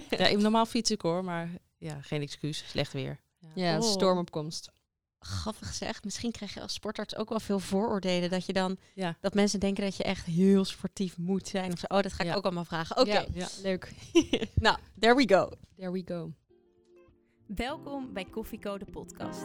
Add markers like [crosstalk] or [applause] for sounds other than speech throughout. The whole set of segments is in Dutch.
[laughs] ja, normaal fiets ik hoor, maar ja, geen excuus. Slecht weer. Ja, Oh. stormopkomst. Grappig gezegd, misschien krijg je als sportarts ook wel veel vooroordelen. Dat je dan Ja. dat mensen denken dat je echt heel sportief moet zijn. Of zo. Oh, dat ga ik Ja. ook allemaal vragen. Oké, Ja, Ja. leuk. [laughs] nou, there we go. There we go. Welkom bij Koffieko de podcast.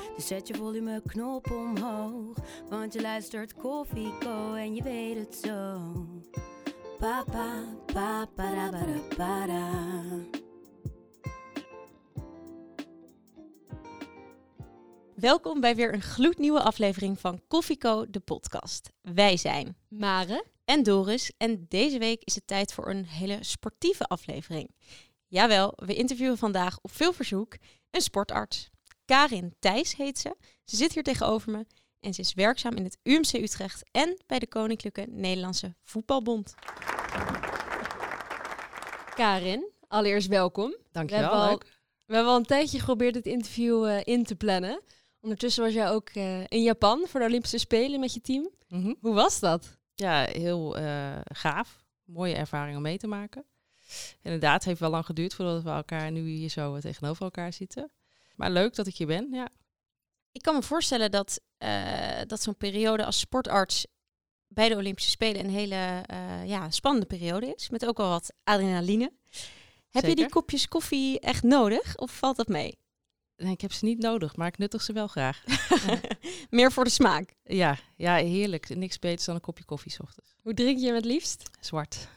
Dus zet je volumeknop omhoog. Want je luistert Koffie Co en je weet het zo. Papa, papa, para, para. Welkom bij weer een gloednieuwe aflevering van Koffieko, de podcast. Wij zijn Mare. en Doris en deze week is het tijd voor een hele sportieve aflevering. Jawel, we interviewen vandaag op veel verzoek een sportarts. Karin Thijs heet ze. Ze zit hier tegenover me en ze is werkzaam in het UMC Utrecht en bij de Koninklijke Nederlandse Voetbalbond. Karin, allereerst welkom. We Dankjewel. hebben, al, leuk. we hebben al een tijdje geprobeerd dit interview eh, in te plannen. Ondertussen was jij ook eh, in Japan voor de Olympische Spelen met je team. Mhm. Hoe was dat? Ja, heel eh, gaaf. Mooie ervaring om mee te maken. Inderdaad, het heeft wel lang geduurd voordat we elkaar nu hier zo tegenover elkaar zitten. Maar leuk dat ik hier ben, ja. Ik kan me voorstellen dat, eh, dat zo'n periode als sportarts bij de Olympische Spelen een hele eh, ja, spannende periode is. Met ook wel wat adrenaline. Heb je die kopjes koffie echt nodig of valt dat mee? Nee, ik heb ze niet nodig, maar ik nuttig ze wel graag. [laughs] Meer voor de smaak. ja, ja, heerlijk. Niks beters dan een kopje koffie 's ochtends. Hoe drink je hem het liefst? Zwart.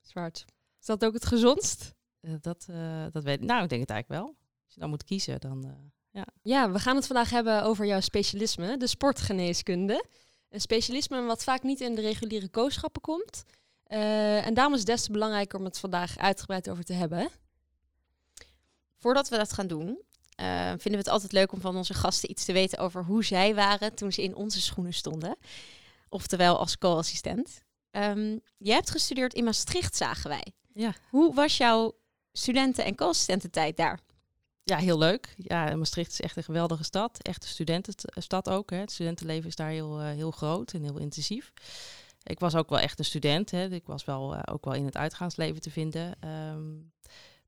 Zwart. Is dat ook het gezondst? Eh, dat, dat weet ik. Nou, ik denk het eigenlijk wel. Als je dan moet kiezen, dan... eh, Ja, we gaan het vandaag hebben over jouw specialisme, de sportgeneeskunde. Een specialisme wat vaak niet in de reguliere kooschappen komt. Eh, en daarom is het des te belangrijker om het vandaag uitgebreid over te hebben. Voordat we dat gaan doen, eh, vinden we het altijd leuk om van onze gasten iets te weten over hoe zij waren toen ze in onze schoenen stonden. Oftewel als co-assistent. Ehm, jij hebt gestudeerd in Maastricht, zagen wij. Ja. Hoe was jouw studenten- en co-assistententijd daar? Ja, heel leuk. Ja, Maastricht is echt een geweldige stad. Echt een studentenstad ook. Hè. Het studentenleven is daar heel, eh, heel groot en heel intensief. Ik was ook wel echt een student. Hè. Ik was wel, eh, ook wel in het uitgaansleven te vinden. Ehm,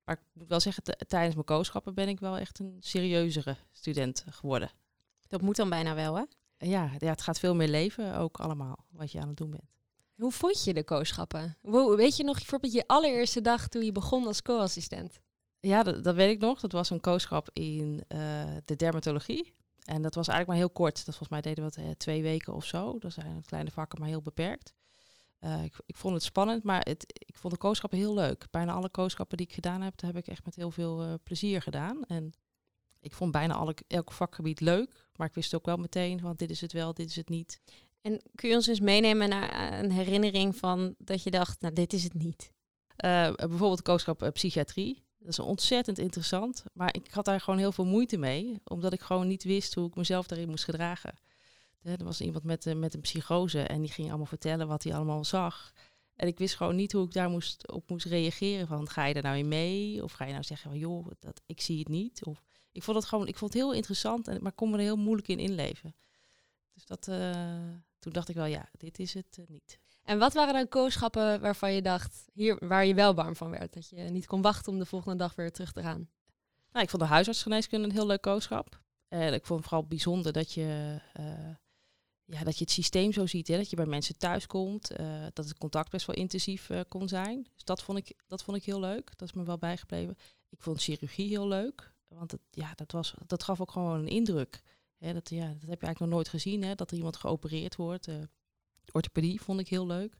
maar ik moet wel zeggen, tijdens mijn kooschappen ben ik wel echt een serieuzere student geworden. Dat moet dan bijna wel, hè? Ja, ja, het gaat veel meer leven ook allemaal, wat je aan het doen bent. Hoe vond je de kooschappen? Weet je nog bijvoorbeeld je allereerste dag toen je begon als co-assistent? Ja, dat, dat weet ik nog. Dat was een kooschap in eh, de dermatologie. En dat was eigenlijk maar heel kort. Dat volgens mij deden we eh, twee weken of zo. Dat zijn kleine vakken, maar heel beperkt. Eh, ik, ik vond het spannend, maar het, ik vond de kooschappen heel leuk. Bijna alle kooschappen die ik gedaan heb, heb ik echt met heel veel plezier gedaan. En ik vond bijna alle, elk vakgebied leuk. Maar ik wist ook wel meteen van dit is het wel, dit is het niet. En kun je ons eens meenemen naar een herinnering van dat je dacht, nou, dit is het niet. Bijvoorbeeld kooschap psychiatrie. Dat is ontzettend interessant. Maar ik had daar gewoon heel veel moeite mee. Omdat ik gewoon niet wist hoe ik mezelf daarin moest gedragen. Er was iemand met, eh, met een psychose en die ging allemaal vertellen wat hij allemaal zag. En ik wist gewoon niet hoe ik daar moest, op moest reageren. Van, ga je er nou in mee? Of ga je nou zeggen van, joh, dat, ik zie het niet? Of, ik vond het gewoon ik vond het heel interessant, en, maar kon me er heel moeilijk in inleven. Dus dat, eh, toen dacht ik wel, ja, dit is het eh, niet. En wat waren dan kooschappen waarvan je dacht, hier, waar je wel warm van werd? Dat je niet kon wachten om de volgende dag weer terug te gaan? Nou, ik vond de huisartsgeneeskunde een heel leuk kooschap. En ik vond het vooral bijzonder dat je, eh, ja, dat je het systeem zo ziet. Hè? Dat je bij mensen thuis komt. eh, dat het contact best wel intensief eh, kon zijn. Dus dat vond, ik, dat vond ik heel leuk. Dat is me wel bijgebleven. Ik vond chirurgie heel leuk. Want ja, dat, was, dat gaf ook gewoon een indruk. Hè? Dat, ja, dat heb je eigenlijk nog nooit gezien. Hè? Dat er iemand geopereerd wordt. Orthopedie vond ik heel leuk.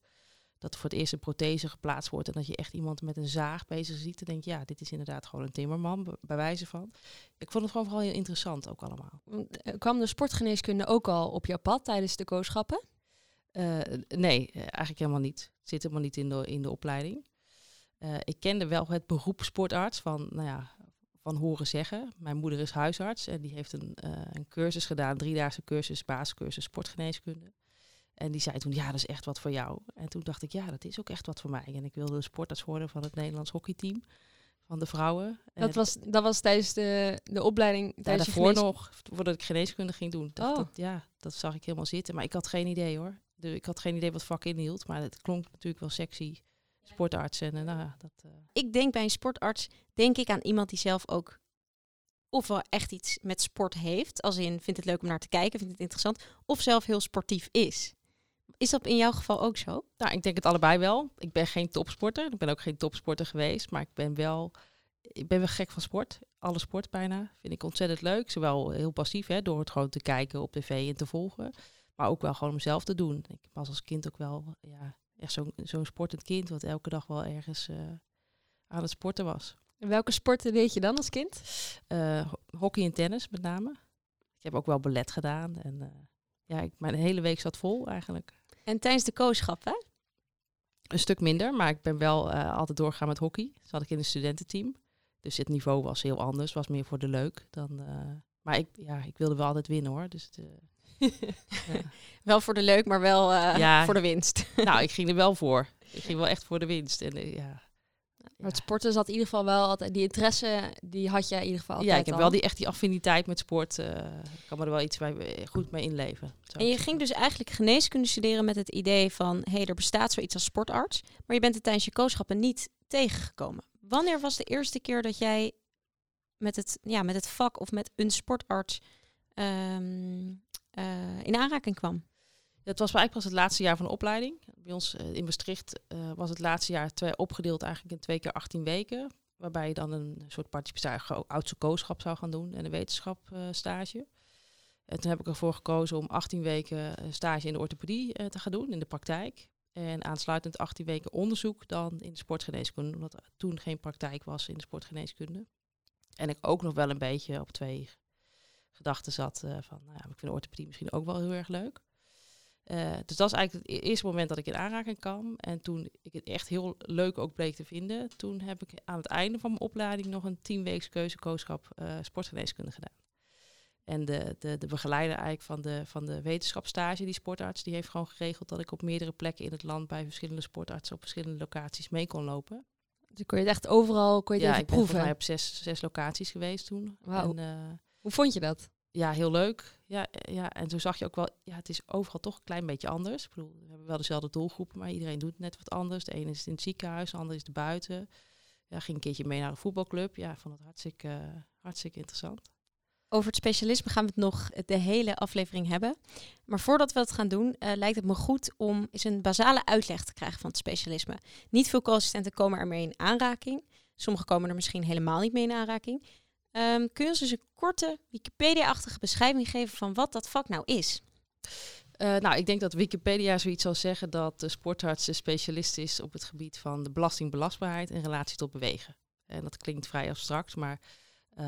Dat er voor het eerst een prothese geplaatst wordt en dat je echt iemand met een zaag bezig ziet. Dan denk je, ja, dit is inderdaad gewoon een timmerman, bij wijze van. Ik vond het gewoon vooral heel interessant ook allemaal. Eh, Kwam de sportgeneeskunde ook al op jouw pad tijdens de kooschappen? Eh, nee, eh, eigenlijk helemaal niet. Het zit helemaal niet in de, in de opleiding. Ik kende wel het beroep sportarts van, nou ja, van horen zeggen. Mijn moeder is huisarts en die heeft een, een cursus gedaan, driedaagse cursus, basiscursus sportgeneeskunde. En die zei toen, ja, dat is echt wat voor jou. En toen dacht ik, ja, dat is ook echt wat voor mij. En ik wilde sportarts worden van het Nederlands hockeyteam, van de vrouwen. En Dat was, dat was tijdens de, de opleiding. Tijdens daarvoor genees- nog, voordat ik geneeskunde ging doen. Dacht Oh. dat, ja, dat zag ik helemaal zitten. Maar ik had geen idee hoor. De, ik had geen idee wat vak inhield. Maar het klonk natuurlijk wel sexy. Sportarts en nou ja, dat... eh, Ik denk bij een sportarts, denk ik aan iemand die zelf ook ofwel echt iets met sport heeft, als in vindt het leuk om naar te kijken, vindt het interessant, of zelf heel sportief is. Is dat in jouw geval ook zo? Nou, ik denk het allebei wel. Ik ben geen topsporter. Ik ben ook geen topsporter geweest. Maar ik ben wel, ik ben wel gek van sport. Alle sport bijna. Vind ik ontzettend leuk. Zowel heel passief, hè, door het gewoon te kijken op tv en te volgen. Maar ook wel gewoon om zelf te doen. Ik was als kind ook wel ja, echt zo'n zo'n sportend kind. Wat elke dag wel ergens eh, aan het sporten was. En welke sporten deed je dan als kind? Eh, ho- hockey en tennis met name. Ik heb ook wel ballet gedaan. En eh, ja, ik, mijn hele week zat vol eigenlijk. En tijdens de kooschap, hè? Een stuk minder, maar ik ben wel eh, altijd doorgegaan met hockey. Zat ik in een studententeam. Dus het niveau was heel anders, was meer voor de leuk dan. eh, maar ik, ja, ik wilde wel altijd winnen hoor. Dus het, eh, [laughs] ja. Wel voor de leuk, maar wel Ja. voor de winst. nou, ik [laughs] ging er wel voor. Ik ging wel echt voor de winst. En, ja. Maar het sporten zat in ieder geval wel altijd. Die interesse, die had je in ieder geval altijd. ja, ik heb al. wel die, echt die affiniteit met sport. eh, Ik kan me er wel iets bij, eh, goed mee inleven. En je zeggen. ging dus eigenlijk geneeskunde studeren met het idee van, hé, hey, er bestaat zoiets als sportarts, maar je bent het tijdens je kooschappen niet tegengekomen. Wanneer was de eerste keer dat jij met het, ja, met het vak of met een sportarts ehm, eh, in aanraking kwam? Het was eigenlijk pas het laatste jaar van de opleiding. Bij ons eh, in Maastricht eh, was het laatste jaar twee, opgedeeld eigenlijk in twee keer 18 weken. Waarbij je dan een soort participatie oudste kooschap zou gaan doen en een wetenschapstage. stage. En toen heb ik ervoor gekozen om 18 weken stage in de orthopedie eh, te gaan doen, in de praktijk. En aansluitend 18 weken onderzoek dan in de sportgeneeskunde, omdat toen geen praktijk was in de sportgeneeskunde. En ik ook nog wel een beetje op twee gedachten zat eh, van, nou ja, ik vind orthopedie misschien ook wel heel erg leuk. Eh, dus dat is eigenlijk het e- eerste moment dat ik in aanraking kwam. En toen ik het echt heel leuk ook bleek te vinden, toen heb ik aan het einde van mijn opleiding nog een tienweeks keuzekooschap eh sportgeneeskunde gedaan. En de, de, de begeleider eigenlijk van de, van de wetenschapsstage, die sportarts, die heeft gewoon geregeld dat ik op meerdere plekken in het land bij verschillende sportartsen op verschillende locaties mee kon lopen. Dus kon je het echt overal kon je het ja, even ik ben proeven. op zes, zes locaties geweest toen. Wauw. En, eh, Hoe vond je dat? Ja, heel leuk. Ja, eh, ja, en zo zag je ook wel, ja, het is overal toch een klein beetje anders. Ik bedoel, we hebben wel dezelfde doelgroepen, maar iedereen doet net wat anders. De ene is in het ziekenhuis, de andere is erbuiten. Ja, ging een keertje mee naar een voetbalclub. Ja, vond het hartstikke, eh, hartstikke interessant. Over het specialisme gaan we het nog de hele aflevering hebben. Maar voordat we dat gaan doen, eh, lijkt het me goed om eens een basale uitleg te krijgen van het specialisme. Niet veel co-assistenten komen ermee in aanraking. Sommigen komen er misschien helemaal niet mee in aanraking. Ehm, kun je ons eens een korte Wikipedia-achtige beschrijving geven van wat dat vak nou is? Eh, nou, ik denk dat Wikipedia zoiets zal zeggen dat de sportarts de specialist is op het gebied van de belastingbelastbaarheid in relatie tot bewegen. En dat klinkt vrij abstract, maar eh,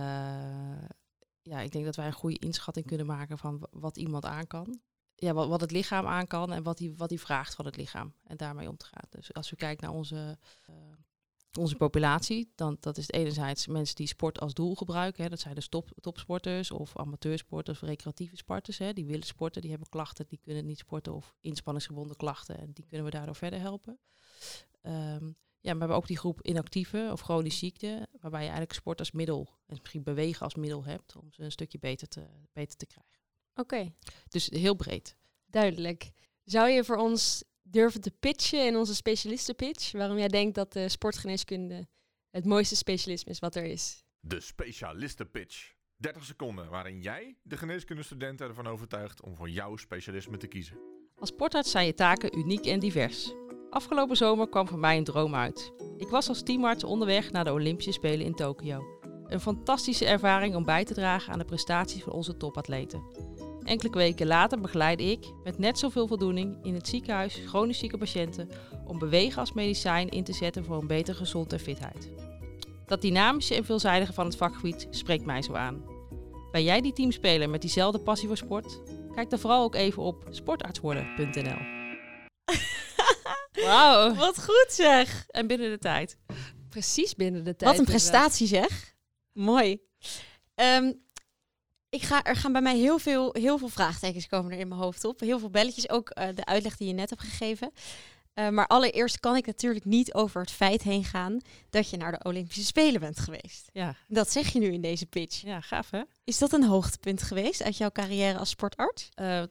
ja, ik denk dat wij een goede inschatting kunnen maken van wa- wat iemand aan kan. Ja, wat, het lichaam aan kan en wat hij wat vraagt van het lichaam. En daarmee om te gaan. Dus als we kijken naar onze, eh, onze populatie, dan dat is enerzijds mensen die sport als doel gebruiken. Hè. Dat zijn dus top, topsporters of amateursporters of recreatieve sporters. Hè. Die willen sporten, die hebben klachten, die kunnen niet sporten of inspanningsgebonden klachten. En die kunnen we daardoor verder helpen. Ehm, ja, maar we hebben ook die groep inactieve of chronische ziekte, waarbij je eigenlijk sport als middel en misschien bewegen als middel hebt om ze een stukje beter te, beter te krijgen. Oké. Dus heel breed. Duidelijk. Zou je voor ons durven te pitchen in onze specialistenpitch? Waarom jij denkt dat de sportgeneeskunde het mooiste specialisme is wat er is? De specialistenpitch. 30 seconden waarin jij de geneeskundestudenten ervan overtuigt om voor jouw specialisme te kiezen. Als sportarts zijn je taken uniek en divers. Afgelopen zomer kwam voor mij een droom uit. Ik was als teamarts onderweg naar de Olympische Spelen in Tokio. Een fantastische ervaring om bij te dragen aan de prestaties van onze topatleten. Enkele weken later begeleidde ik, met net zoveel voldoening, in het ziekenhuis chronisch zieke patiënten om bewegen als medicijn in te zetten voor een betere gezondheid en fitheid. Dat dynamische en veelzijdige van het vakgebied spreekt mij zo aan. Ben jij die teamspeler met diezelfde passie voor sport? Kijk dan vooral ook even op sportartsworden.nl. [laughs] Wauw. Wat goed zeg! En binnen de tijd. Precies binnen de tijd. Wat een prestatie zeg. Mooi. Ehm, ik ga, er gaan bij mij heel veel, heel veel vraagtekens komen er in mijn hoofd op. Heel veel belletjes, ook eh, de uitleg die je net hebt gegeven. Uh, maar allereerst kan ik natuurlijk niet over het feit heen gaan dat je naar de Olympische Spelen bent geweest. Ja, Dat zeg je nu in deze pitch. ja gaaf hè? Is dat een hoogtepunt geweest uit jouw carrière als sportarts? Eh,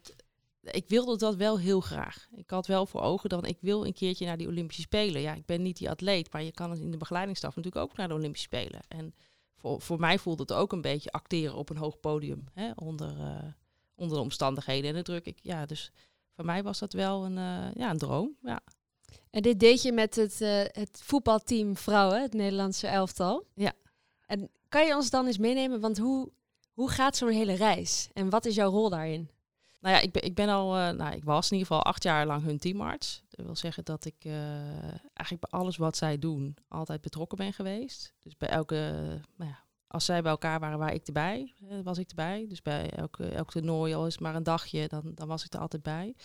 ik wilde dat wel heel graag. Ik had wel voor ogen dan ik wil een keertje naar die Olympische Spelen. Ja, ik ben niet die atleet, maar je kan in de begeleidingsstaf natuurlijk ook naar de Olympische Spelen. En voor, voor mij voelde het ook een beetje acteren op een hoog podium. Hè, onder, eh, onder de omstandigheden en de druk. Ik, ja, dus voor mij was dat wel een, eh, ja, een droom. Ja. En dit deed je met het, eh, het voetbalteam vrouwen, het Nederlandse elftal. Ja. En kan je ons dan eens meenemen, want hoe, hoe gaat zo'n hele reis? En wat is jouw rol daarin? Nou ja, ik ben, ik ben al, eh, nou, ik was in ieder geval acht jaar lang hun teamarts. Dat wil zeggen dat ik eh, eigenlijk bij alles wat zij doen altijd betrokken ben geweest. Dus bij elke, nou ja, als zij bij elkaar waren, waar ik erbij, eh, was ik erbij. Dus bij elke, elk toernooi, al is maar een dagje, dan, dan was ik er altijd bij.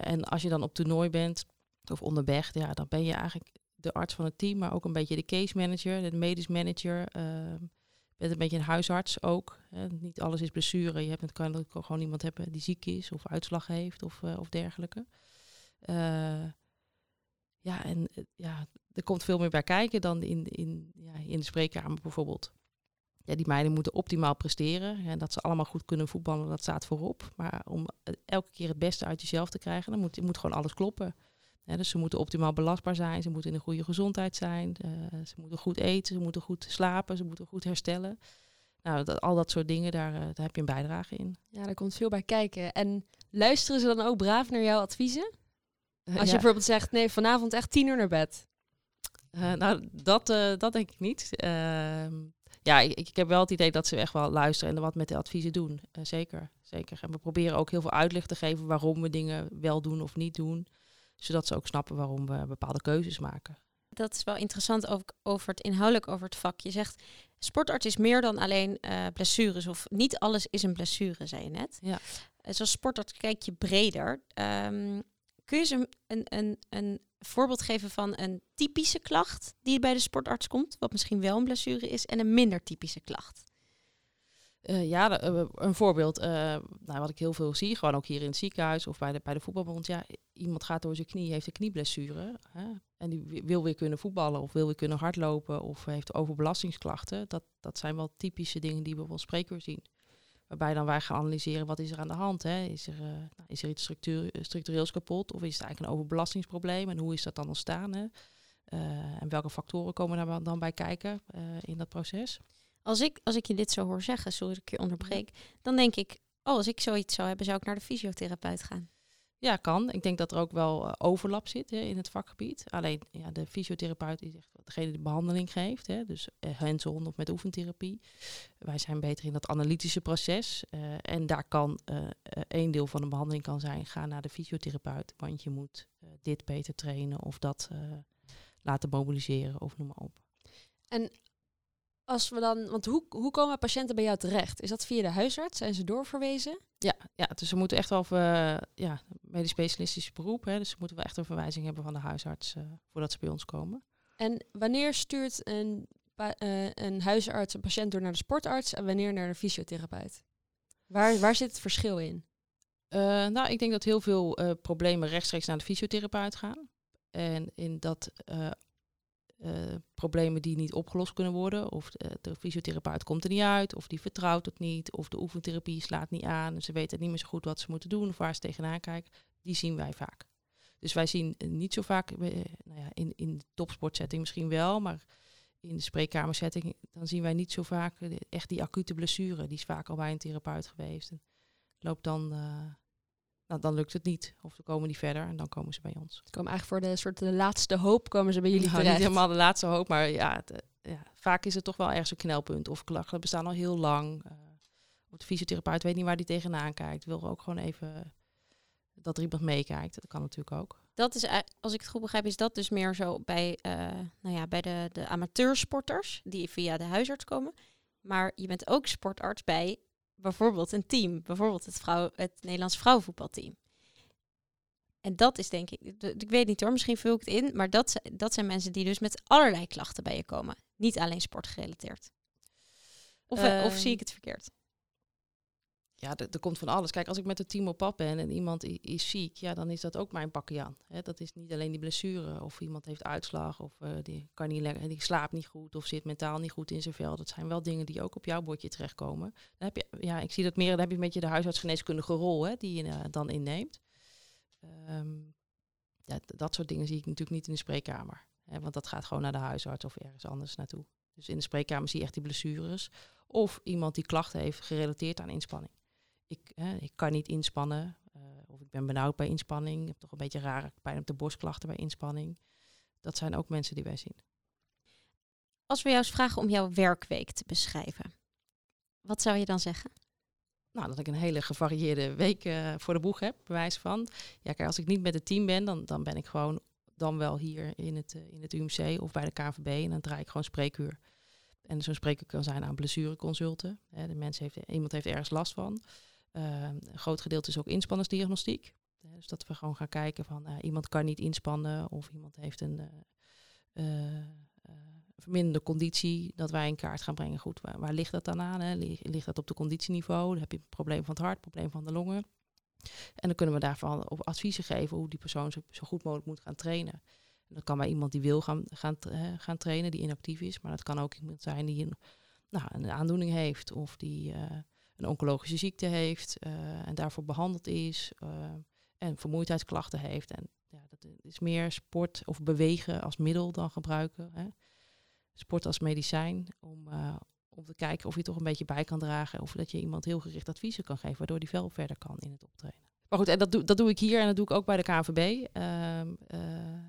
En als je dan op toernooi bent of onderweg, ja, dan ben je eigenlijk de arts van het team, maar ook een beetje de case manager, de medisch manager. ehm, bent een beetje een huisarts ook. Hè. Niet alles is blessure. Je hebt, het kan ook gewoon iemand hebben die ziek is of uitslag heeft of, eh, of dergelijke. Eh, ja, en eh, ja, er komt veel meer bij kijken dan in, in, ja, in de spreekkamer bijvoorbeeld. Ja, die meiden moeten optimaal presteren. En dat ze allemaal goed kunnen voetballen, dat staat voorop. Maar om elke keer het beste uit jezelf te krijgen, dan moet, moet gewoon alles kloppen. Hè, dus ze moeten optimaal belastbaar zijn, ze moeten in een goede gezondheid zijn, eh, ze moeten goed eten, ze moeten goed slapen, ze moeten goed herstellen. Nou, dat, al dat soort dingen, daar, eh, daar heb je een bijdrage in. Ja, daar komt veel bij kijken. En luisteren ze dan ook braaf naar jouw adviezen? Als je Ja. bijvoorbeeld zegt, nee, vanavond echt tien uur naar bed. Eh, nou, dat, eh, dat denk ik niet. Ehm, ja, ik, ik heb wel het idee dat ze echt wel luisteren en wat met de adviezen doen. Eh, zeker, zeker. En we proberen ook heel veel uitleg te geven waarom we dingen wel doen of niet doen. Zodat ze ook snappen waarom we bepaalde keuzes maken. Dat is wel interessant ook over het inhoudelijk over het vak. Je zegt, sportarts is meer dan alleen eh, blessures. Of niet alles is een blessure, zei je net. Ja. Dus als sportarts kijk je breder. Ehm, kun je een, een, een, een voorbeeld geven van een typische klacht die bij de sportarts komt? Wat misschien wel een blessure is. En een minder typische klacht. Eh, ja, eh, een voorbeeld. eh, nou, wat ik heel veel zie, gewoon ook hier in het ziekenhuis of bij de, bij de voetbalbond. Ja, iemand gaat door zijn knie, heeft een knieblessure. Hè, en die wi- wil weer kunnen voetballen of wil weer kunnen hardlopen of heeft overbelastingsklachten. Dat, dat zijn wel typische dingen die we wel spreekuur zien. Waarbij dan wij gaan analyseren wat is er aan de hand. Hè? Is, er, nou, is er iets structureels kapot of is het eigenlijk een overbelastingsprobleem? En hoe is dat dan ontstaan? Hè? En welke factoren komen daar dan bij kijken in dat proces? Als ik, als ik je dit zo hoor zeggen, sorry dat ik je onderbreek, dan denk ik, oh, als ik zoiets zou hebben, zou ik naar de fysiotherapeut gaan. Ja, kan. Ik denk dat er ook wel eh, overlap zit hè, in het vakgebied. Alleen ja, de fysiotherapeut is echt degene die de behandeling geeft. Hè, dus eh, hands-on of met oefentherapie. Wij zijn beter in dat analytische proces. eh, en daar kan één deel van de behandeling kan zijn, ga naar de fysiotherapeut. Want je moet dit beter trainen of dat laten mobiliseren of noem maar op. Als we dan, want hoe, hoe komen patiënten bij jou terecht? Is dat via de huisarts? Zijn ze doorverwezen? Ja, ja, dus ze moeten echt wel eh, ja, medisch specialistisch beroep. Hè, dus ze moeten wel echt een verwijzing hebben van de huisarts eh, voordat ze bij ons komen. En wanneer stuurt een, eh, een huisarts een patiënt door naar de sportarts en wanneer naar de fysiotherapeut? Waar, waar zit het verschil in? Nou, ik denk dat heel veel problemen rechtstreeks naar de fysiotherapeut gaan. En in dat problemen die niet opgelost kunnen worden, of de, de fysiotherapeut komt er niet uit, of die vertrouwt het niet, of de oefentherapie slaat niet aan, ze weten niet meer zo goed wat ze moeten doen of waar ze tegenaan kijken, die zien wij vaak. Dus wij zien eh, niet zo vaak, eh, nou ja, in, in de topsportsetting misschien wel, maar in de spreekkamersetting, dan zien wij niet zo vaak eh, echt die acute blessure. Die is vaak al bij een therapeut geweest. En loopt dan, eh, nou, dan lukt het niet. Of dan komen die verder en dan komen ze bij ons. Ze komen eigenlijk voor de soort de laatste hoop komen ze bij jullie Nou, terecht. niet helemaal de laatste hoop, maar ja, eh, ja, vaak is het toch wel ergens een knelpunt. Of klachten bestaan al heel lang. eh, of de fysiotherapeut weet niet waar die tegenaan kijkt. Wil ook gewoon even dat er iemand meekijkt. Dat kan natuurlijk ook. Dat is, als ik het goed begrijp, is dat dus meer zo bij, eh, nou ja, bij de, de amateursporters die via de huisarts komen. Maar je bent ook sportarts bij bijvoorbeeld een team, bijvoorbeeld het, vrouw, het Nederlands vrouwenvoetbalteam. En dat is denk ik, ik weet niet hoor, misschien vul ik het in, maar dat, dat zijn mensen die dus met allerlei klachten bij je komen. Niet alleen sportgerelateerd. Of, eh, of Ehm, zie ik het verkeerd? Ja, er komt van alles. Kijk, als ik met het team op pad ben en iemand is ziek, ja, dan is dat ook mijn pakje aan. Dat is niet alleen die blessure of iemand heeft uitslag of eh, die, kan niet lekker, die slaapt niet goed of zit mentaal niet goed in zijn vel. Dat zijn wel dingen die ook op jouw bordje terechtkomen. Dan heb je, ja, ik zie dat meer, dan heb je een beetje de huisartsgeneeskundige rol hè, die je eh, dan inneemt. Ehm, ja, dat soort dingen zie ik natuurlijk niet in de spreekkamer. Want dat gaat gewoon naar de huisarts of ergens anders naartoe. Dus in de spreekkamer zie je echt die blessures. Of iemand die klachten heeft gerelateerd aan inspanning. Ik, hè, ik kan niet inspannen. eh, of ik ben benauwd bij inspanning. Ik heb toch een beetje rare pijn op de borstklachten bij inspanning. Dat zijn ook mensen die wij zien. Als we jou eens vragen om jouw werkweek te beschrijven, wat zou je dan zeggen? Nou, dat ik een hele gevarieerde week eh, voor de boeg heb, bewijs van. Ja, kijk, als ik niet met het team ben, dan, dan ben ik gewoon dan wel hier in het, eh, in het UMC of bij de KNVB. En dan draai ik gewoon spreekuur. En zo'n spreekuur kan zijn aan blessureconsulten. Hè, de mens heeft, iemand heeft ergens last van. Eh, een groot gedeelte is ook inspanningsdiagnostiek. Eh, Dus dat we gewoon gaan kijken van eh, iemand kan niet inspannen of iemand heeft een eh, eh, verminderde conditie. Dat wij in kaart gaan brengen. Goed, waar, ligt dat dan aan? Hè? Lig- Ligt dat op de conditieniveau? Heb je een probleem van het hart, probleem van de longen. En dan kunnen we daarvan op adviezen geven hoe die persoon zo, goed mogelijk moet gaan trainen. En dat kan bij iemand die wil gaan, gaan, gaan trainen, die inactief is. Maar dat kan ook iemand zijn die een, nou, een aandoening heeft of die een oncologische ziekte heeft eh, en daarvoor behandeld is eh, en vermoeidheidsklachten heeft. En ja, dat is meer sport of bewegen als middel dan gebruiken. Hè. Sport als medicijn om, eh, om te kijken of je toch een beetje bij kan dragen of dat je iemand heel gericht adviezen kan geven, waardoor die wel verder kan in het optreden. Maar goed, en dat doe, dat doe ik hier en dat doe ik ook bij de KNVB. Ehm, eh,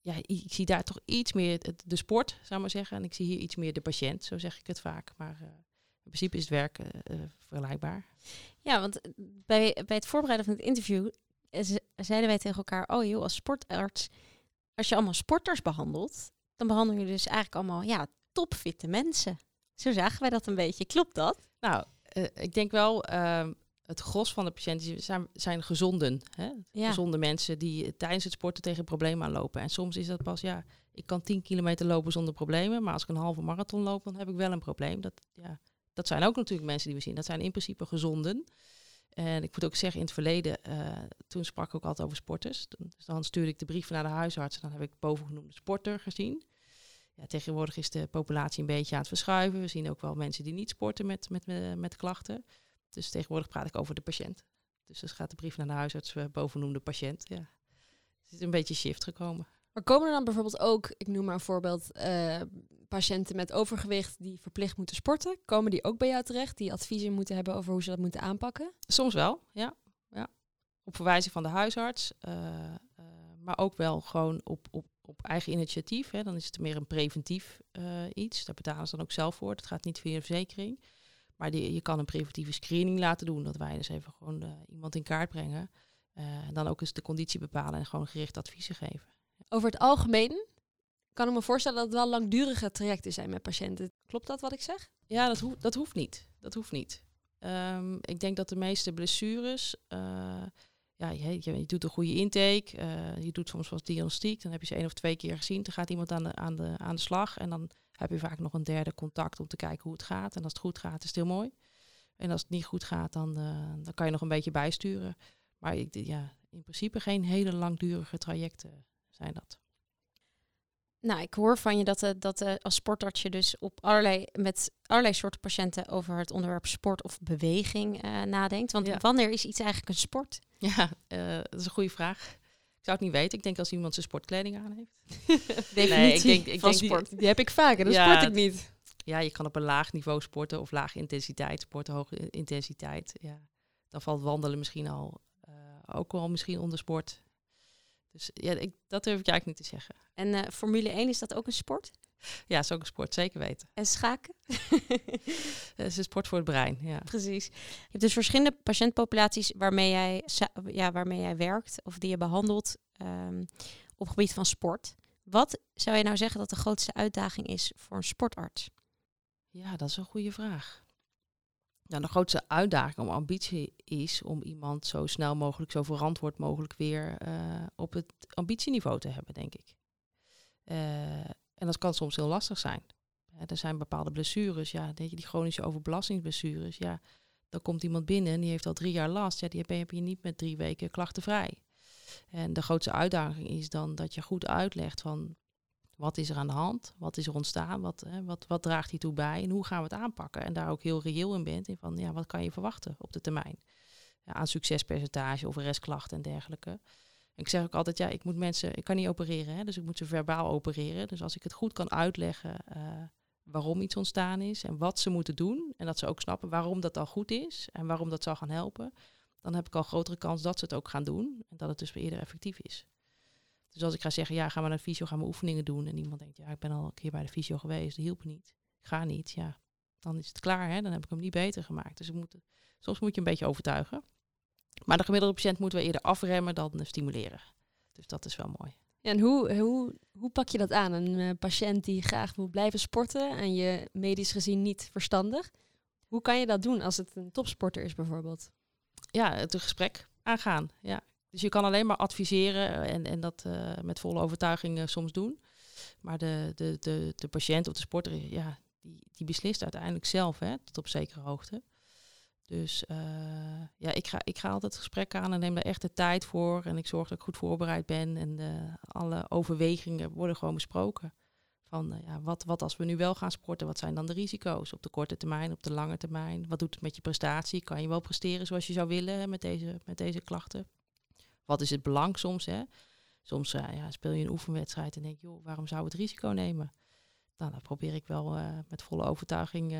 ja, ik zie daar toch iets meer de sport, zou ik maar zeggen. En ik zie hier iets meer de patiënt, zo zeg ik het vaak. Maar in principe is het werk eh, eh, vergelijkbaar. Ja, want eh, bij, bij het voorbereiden van het interview ze- zeiden wij tegen elkaar, oh joh, als sportarts, als je allemaal sporters behandelt, dan behandel je dus eigenlijk allemaal ja, topfitte mensen. Zo zagen wij dat een beetje. Klopt dat? Nou, eh, ik denk wel, ehm, het gros van de patiënten zijn, zijn gezonden. Hè? Ja. Gezonde mensen die tijdens het sporten tegen problemen aanlopen. En soms is dat pas, ja, ik kan 10 kilometer lopen zonder problemen. Maar als ik een halve marathon loop, dan heb ik wel een probleem. Dat, ja, dat zijn ook natuurlijk mensen die we zien. Dat zijn in principe gezonden. En ik moet ook zeggen, in het verleden, eh, toen sprak ik ook altijd over sporters. Dus dan stuurde ik de brieven naar de huisarts en dan heb ik bovengenoemde sporter gezien. Ja, tegenwoordig is de populatie een beetje aan het verschuiven. We zien ook wel mensen die niet sporten met, met, eh, met klachten. Dus tegenwoordig praat ik over de patiënt. Dus dus gaat de brief naar de huisarts eh, bovengenoemde patiënt. Ja. Er is een beetje shift gekomen. Maar komen er dan bijvoorbeeld ook, ik noem maar een voorbeeld, eh, patiënten met overgewicht die verplicht moeten sporten? Komen die ook bij jou terecht, die adviezen moeten hebben over hoe ze dat moeten aanpakken? Soms wel, ja. ja. Op verwijzing van de huisarts. eh, eh, maar ook wel gewoon op, op, op eigen initiatief. Hè. Dan is het meer een preventief iets. Daar betalen ze dan ook zelf voor. Dat gaat niet via de verzekering. Maar die, je kan een preventieve screening laten doen. Dat wij dus even gewoon iemand in kaart brengen. En dan ook eens de conditie bepalen en gewoon gericht adviezen geven. Over het algemeen kan ik me voorstellen dat het wel langdurige trajecten zijn met patiënten. Klopt dat wat ik zeg? Ja, dat, hoeft dat hoeft niet. Dat hoeft niet. Ehm, ik denk dat de meeste blessures. eh, ja, je, je, doet een goede intake. eh, je doet soms wat diagnostiek. Dan heb je ze één of twee keer gezien. Dan gaat iemand aan de, aan, de, aan de slag. En dan heb je vaak nog een derde contact om te kijken hoe het gaat. En als het goed gaat, is het heel mooi. En als het niet goed gaat, dan, eh, dan kan je nog een beetje bijsturen. Maar ik, ja, in principe geen hele langdurige trajecten zijn dat. Nou, ik hoor van je dat, eh, dat eh, als sportarts je dus op allerlei, met allerlei soorten patiënten over het onderwerp sport of beweging eh, nadenkt. Want Ja. wanneer is iets eigenlijk een sport? [laughs] Ja, dat is een goede vraag. Ik zou het niet weten. Ik denk als iemand zijn sportkleding aan heeft. [laughs] Definitie ik denk- ik van denk die- sport. Die heb ik vaker, dat Ja, sport ik niet. Ja, je kan op een laag niveau sporten of laag intensiteit sporten, hoge intensiteit. Ja. Dan valt wandelen misschien al ook wel misschien onder sport. Dus ja, ik, dat durf ik eigenlijk niet te zeggen. En eh, Formule 1, is dat ook een sport? Ja, is ook een sport, zeker weten. En schaken? [laughs] Het is een sport voor het brein, ja. Precies. Je hebt dus verschillende patiëntpopulaties waarmee jij, ja, waarmee jij werkt of die je behandelt ehm, op het gebied van sport. Wat zou je nou zeggen dat de grootste uitdaging is voor een sportarts? Ja, dat is een goede vraag. Nou, de grootste uitdaging om ambitie is om iemand zo snel mogelijk, zo verantwoord mogelijk weer eh, op het ambitieniveau te hebben, denk ik. Eh, en dat kan soms heel lastig zijn. Er zijn bepaalde blessures, ja, weet je, die chronische overbelastingsblessures, ja, dan komt iemand binnen en die heeft al drie jaar last, ja, die heb je niet met drie weken klachtenvrij. En de grootste uitdaging is dan dat je goed uitlegt van wat is er aan de hand, wat is er ontstaan, wat, hè, wat, wat draagt hiertoe bij en hoe gaan we het aanpakken. En daar ook heel reëel in bent, in van ja, wat kan je verwachten op de termijn. Ja, aan succespercentage of restklachten en dergelijke. Ik zeg ook altijd, ja, ik moet mensen, ik kan niet opereren, hè, dus ik moet ze verbaal opereren. Dus als ik het goed kan uitleggen uh, waarom iets ontstaan is en wat ze moeten doen, en dat ze ook snappen waarom dat al goed is en waarom dat zal gaan helpen, dan heb ik al grotere kans dat ze het ook gaan doen en dat het dus eerder effectief is. Dus als ik ga zeggen, ja, gaan we naar de fysio, gaan we oefeningen doen, en iemand denkt, ja, ik ben al een keer bij de fysio geweest, dat hielp niet, ik ga niet, ja, dan is het klaar, hè, dan heb ik hem niet beter gemaakt. Dus ik moet, soms moet je een beetje overtuigen. Maar de gemiddelde patiënt moeten we eerder afremmen dan stimuleren. Dus dat is wel mooi. En hoe, hoe, hoe pak je dat aan? Een uh, patiënt die graag wil blijven sporten en je medisch gezien niet verstandig. Hoe kan je dat doen als het een topsporter is bijvoorbeeld? Ja, het gesprek aangaan. Ja. Dus je kan alleen maar adviseren en, en dat uh, met volle overtuiging soms doen. Maar de, de, de, de patiënt of de sporter, ja, die, die beslist uiteindelijk zelf, hè, tot op zekere hoogte. Dus uh, ja, ik ga, ik ga altijd het gesprek aan en neem daar echt de tijd voor. En ik zorg dat ik goed voorbereid ben. En de, alle overwegingen worden gewoon besproken. Van ja, wat, wat als we nu wel gaan sporten, wat zijn dan de risico's op de korte termijn, op de lange termijn? Wat doet het met je prestatie? Kan je wel presteren zoals je zou willen met, deze, met deze klachten? Wat is het belang soms? Hè? Soms uh, ja, speel je een oefenwedstrijd en denk je, joh, waarom zou het risico nemen? Nou, dan probeer ik wel met volle overtuiging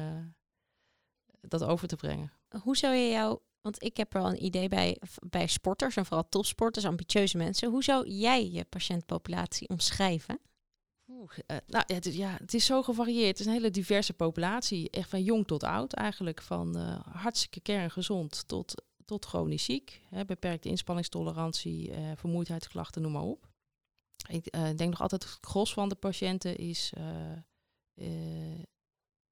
dat over te brengen. Hoe zou je jou, want ik heb wel een idee bij, bij sporters en vooral topsporters, ambitieuze mensen. Hoe zou jij je patiëntpopulatie omschrijven? Oeh, nou, het is, ja, het is zo gevarieerd. Het is een hele diverse populatie. Echt van jong tot oud eigenlijk. Van hartstikke kerngezond tot, tot chronisch ziek. Hè, beperkte inspanningstolerantie, uh, vermoeidheidsklachten, noem maar op. Ik denk nog altijd het gros van de patiënten is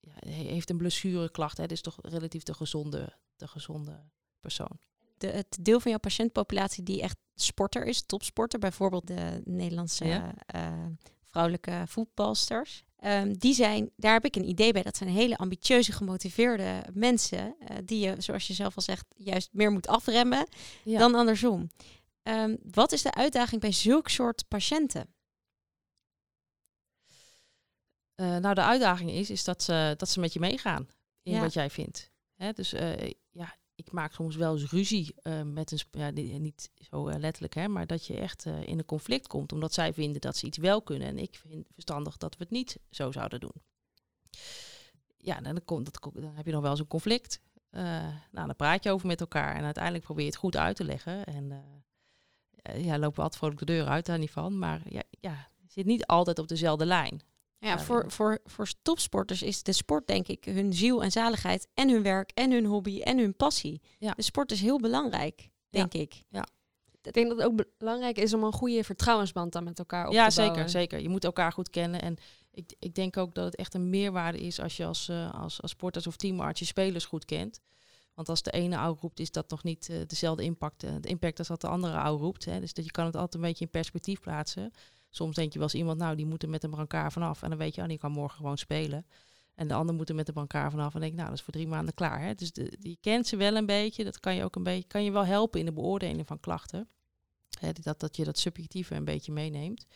ja, heeft een blessureklacht. Hè, is toch relatief de gezonde, de gezonde persoon. De, het deel van jouw patiëntpopulatie die echt sporter is, topsporter, bijvoorbeeld de Nederlandse ja. uh, vrouwelijke voetbalsters. Um, die zijn, daar heb ik een idee bij. Dat zijn hele ambitieuze, gemotiveerde mensen. Uh, die je, zoals je zelf al zegt, juist meer moet afremmen ja. dan andersom. Um, wat is de uitdaging bij zulk soort patiënten? Uh, nou, de uitdaging is, is dat, ze, dat ze met je meegaan in ja. wat jij vindt. Hè, dus uh, ja, ik maak soms wel eens ruzie uh, met een... Ja, niet zo letterlijk, hè, maar dat je echt in een conflict komt. Omdat zij vinden dat ze iets wel kunnen. En ik vind verstandig dat we het niet zo zouden doen. Ja, dan, komt, dat, dan heb je nog wel eens een conflict. nou, dan praat je over met elkaar. En uiteindelijk probeer je het goed uit te leggen. En ja, lopen we altijd vrolijk de deur uit, daar niet van. Maar ja, ja, je zit niet altijd op dezelfde lijn. Ja, voor, voor, voor topsporters is de sport denk ik hun ziel en zaligheid en hun werk en hun hobby en hun passie. Ja. De sport is heel belangrijk, denk ja. ik. Ja. Ik denk dat het ook belangrijk is om een goede vertrouwensband dan met elkaar op ja, te bouwen. zeker, zeker. Je moet elkaar goed kennen. En ik, ik denk ook dat het echt een meerwaarde is als je als, uh, als, als sporters of teamarts je spelers goed kent. Want als de ene oude roept, is dat nog niet uh, dezelfde impact, uh, de impact als dat de andere oude roept. Hè. Dus dat je kan het altijd een beetje in perspectief plaatsen. Soms denk je wel eens iemand, nou, die moet er met een brancard vanaf. En dan weet je, oh, die kan morgen gewoon spelen. En de ander moet er met de brancard vanaf. En denk nou, dat is voor drie maanden klaar. Hè? Dus de, je kent ze wel een beetje. Dat kan je ook een beetje, kan je wel helpen in de beoordeling van klachten. Hè, dat, dat je dat subjectieve een beetje meeneemt.